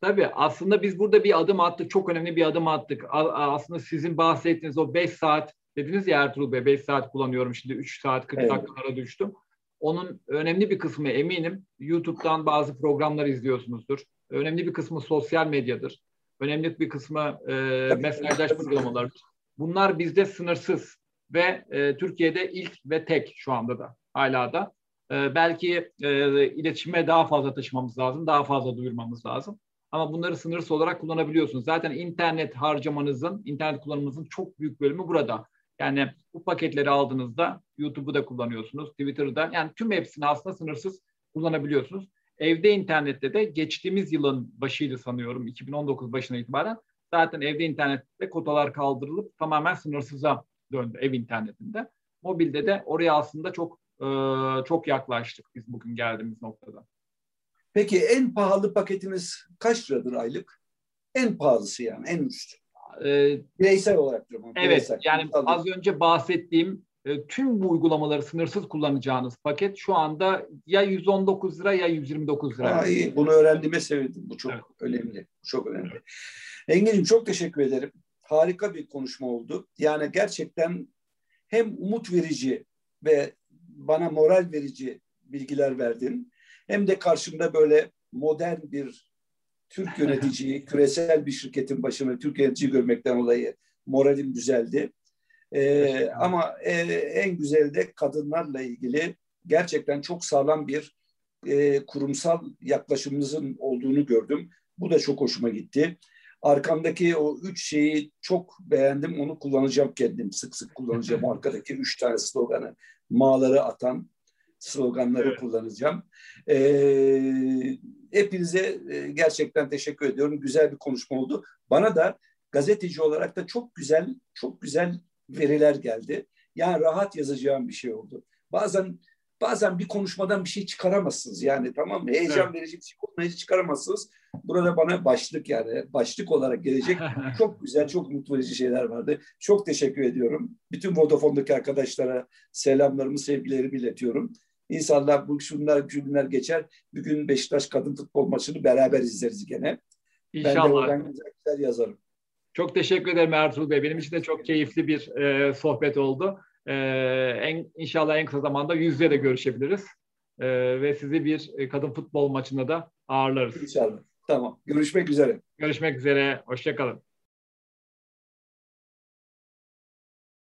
Speaker 2: Tabii aslında biz burada bir adım attık. Çok önemli bir adım attık. Aslında sizin bahsettiğiniz o 5 saat dediniz ya Ertuğrul Bey 5 saat kullanıyorum şimdi 3 saat 40 evet. dakikalara düştüm. Onun önemli bir kısmı eminim YouTube'dan bazı programlar izliyorsunuzdur. Önemli bir kısmı sosyal medyadır. Önemli bir kısmı e, mesajlaşma uygulamalarıdır. Bunlar bizde sınırsız ve e, Türkiye'de ilk ve tek şu anda da hala da. E, belki e, iletişime daha fazla taşımamız lazım, daha fazla duyurmamız lazım. Ama bunları sınırsız olarak kullanabiliyorsunuz. Zaten internet harcamanızın, internet kullanımınızın çok büyük bölümü burada. Yani bu paketleri aldığınızda YouTube'u da kullanıyorsunuz, Twitter'da. Yani tüm hepsini aslında sınırsız kullanabiliyorsunuz. Evde internette de geçtiğimiz yılın başıydı sanıyorum 2019 başına itibaren zaten evde internette kotalar kaldırılıp tamamen sınırsıza döndü ev internetinde. Mobilde de oraya aslında çok çok yaklaştık biz bugün geldiğimiz noktada.
Speaker 1: Peki en pahalı paketiniz kaç liradır aylık? En pahalısı yani en üst. Ee, bireysel olarak diyorum.
Speaker 2: Evet bireysel. yani az önce bahsettiğim e, tüm bu uygulamaları sınırsız kullanacağınız paket şu anda ya 119 lira ya 129 lira.
Speaker 1: Aa, iyi. Bunu öğrendiğime sevindim. Bu çok evet. önemli. Bu çok önemli. Engin'im çok teşekkür ederim harika bir konuşma oldu. Yani gerçekten hem umut verici ve bana moral verici bilgiler verdin. Hem de karşımda böyle modern bir Türk yöneticiyi, küresel bir şirketin başına Türk yönetici görmekten dolayı moralim düzeldi. Ee, ama e, en güzel de kadınlarla ilgili gerçekten çok sağlam bir e, kurumsal yaklaşımınızın olduğunu gördüm. Bu da çok hoşuma gitti. Arkamdaki o üç şeyi çok beğendim. Onu kullanacağım kendim. Sık sık kullanacağım. Arkadaki üç tane sloganı. Mağları atan sloganları evet. kullanacağım. Ee, hepinize e, gerçekten teşekkür ediyorum. Güzel bir konuşma oldu. Bana da gazeteci olarak da çok güzel, çok güzel veriler geldi. Yani rahat yazacağım bir şey oldu. Bazen bazen bir konuşmadan bir şey çıkaramazsınız yani tamam mı? Heyecan evet. verici bir şey olmayı çıkaramazsınız. Burada bana başlık yani başlık olarak gelecek çok güzel, çok mutlu edici şeyler vardı. Çok teşekkür ediyorum. Bütün Vodafone'daki arkadaşlara selamlarımı, sevgilerimi iletiyorum. İnşallah bu şunlar, günler geçer. Bugün Beşiktaş kadın futbol maçını beraber izleriz gene. İnşallah. Ben de oradan güzel, güzel yazarım.
Speaker 2: Çok teşekkür ederim Ertuğrul Bey. Benim için de çok keyifli bir e, sohbet oldu. E, en, inşallah en kısa zamanda yüzde de görüşebiliriz. E, ve sizi bir e, kadın futbol maçında da ağırlarız.
Speaker 1: İnşallah. Tamam. Görüşmek üzere.
Speaker 2: Görüşmek üzere. Hoşçakalın.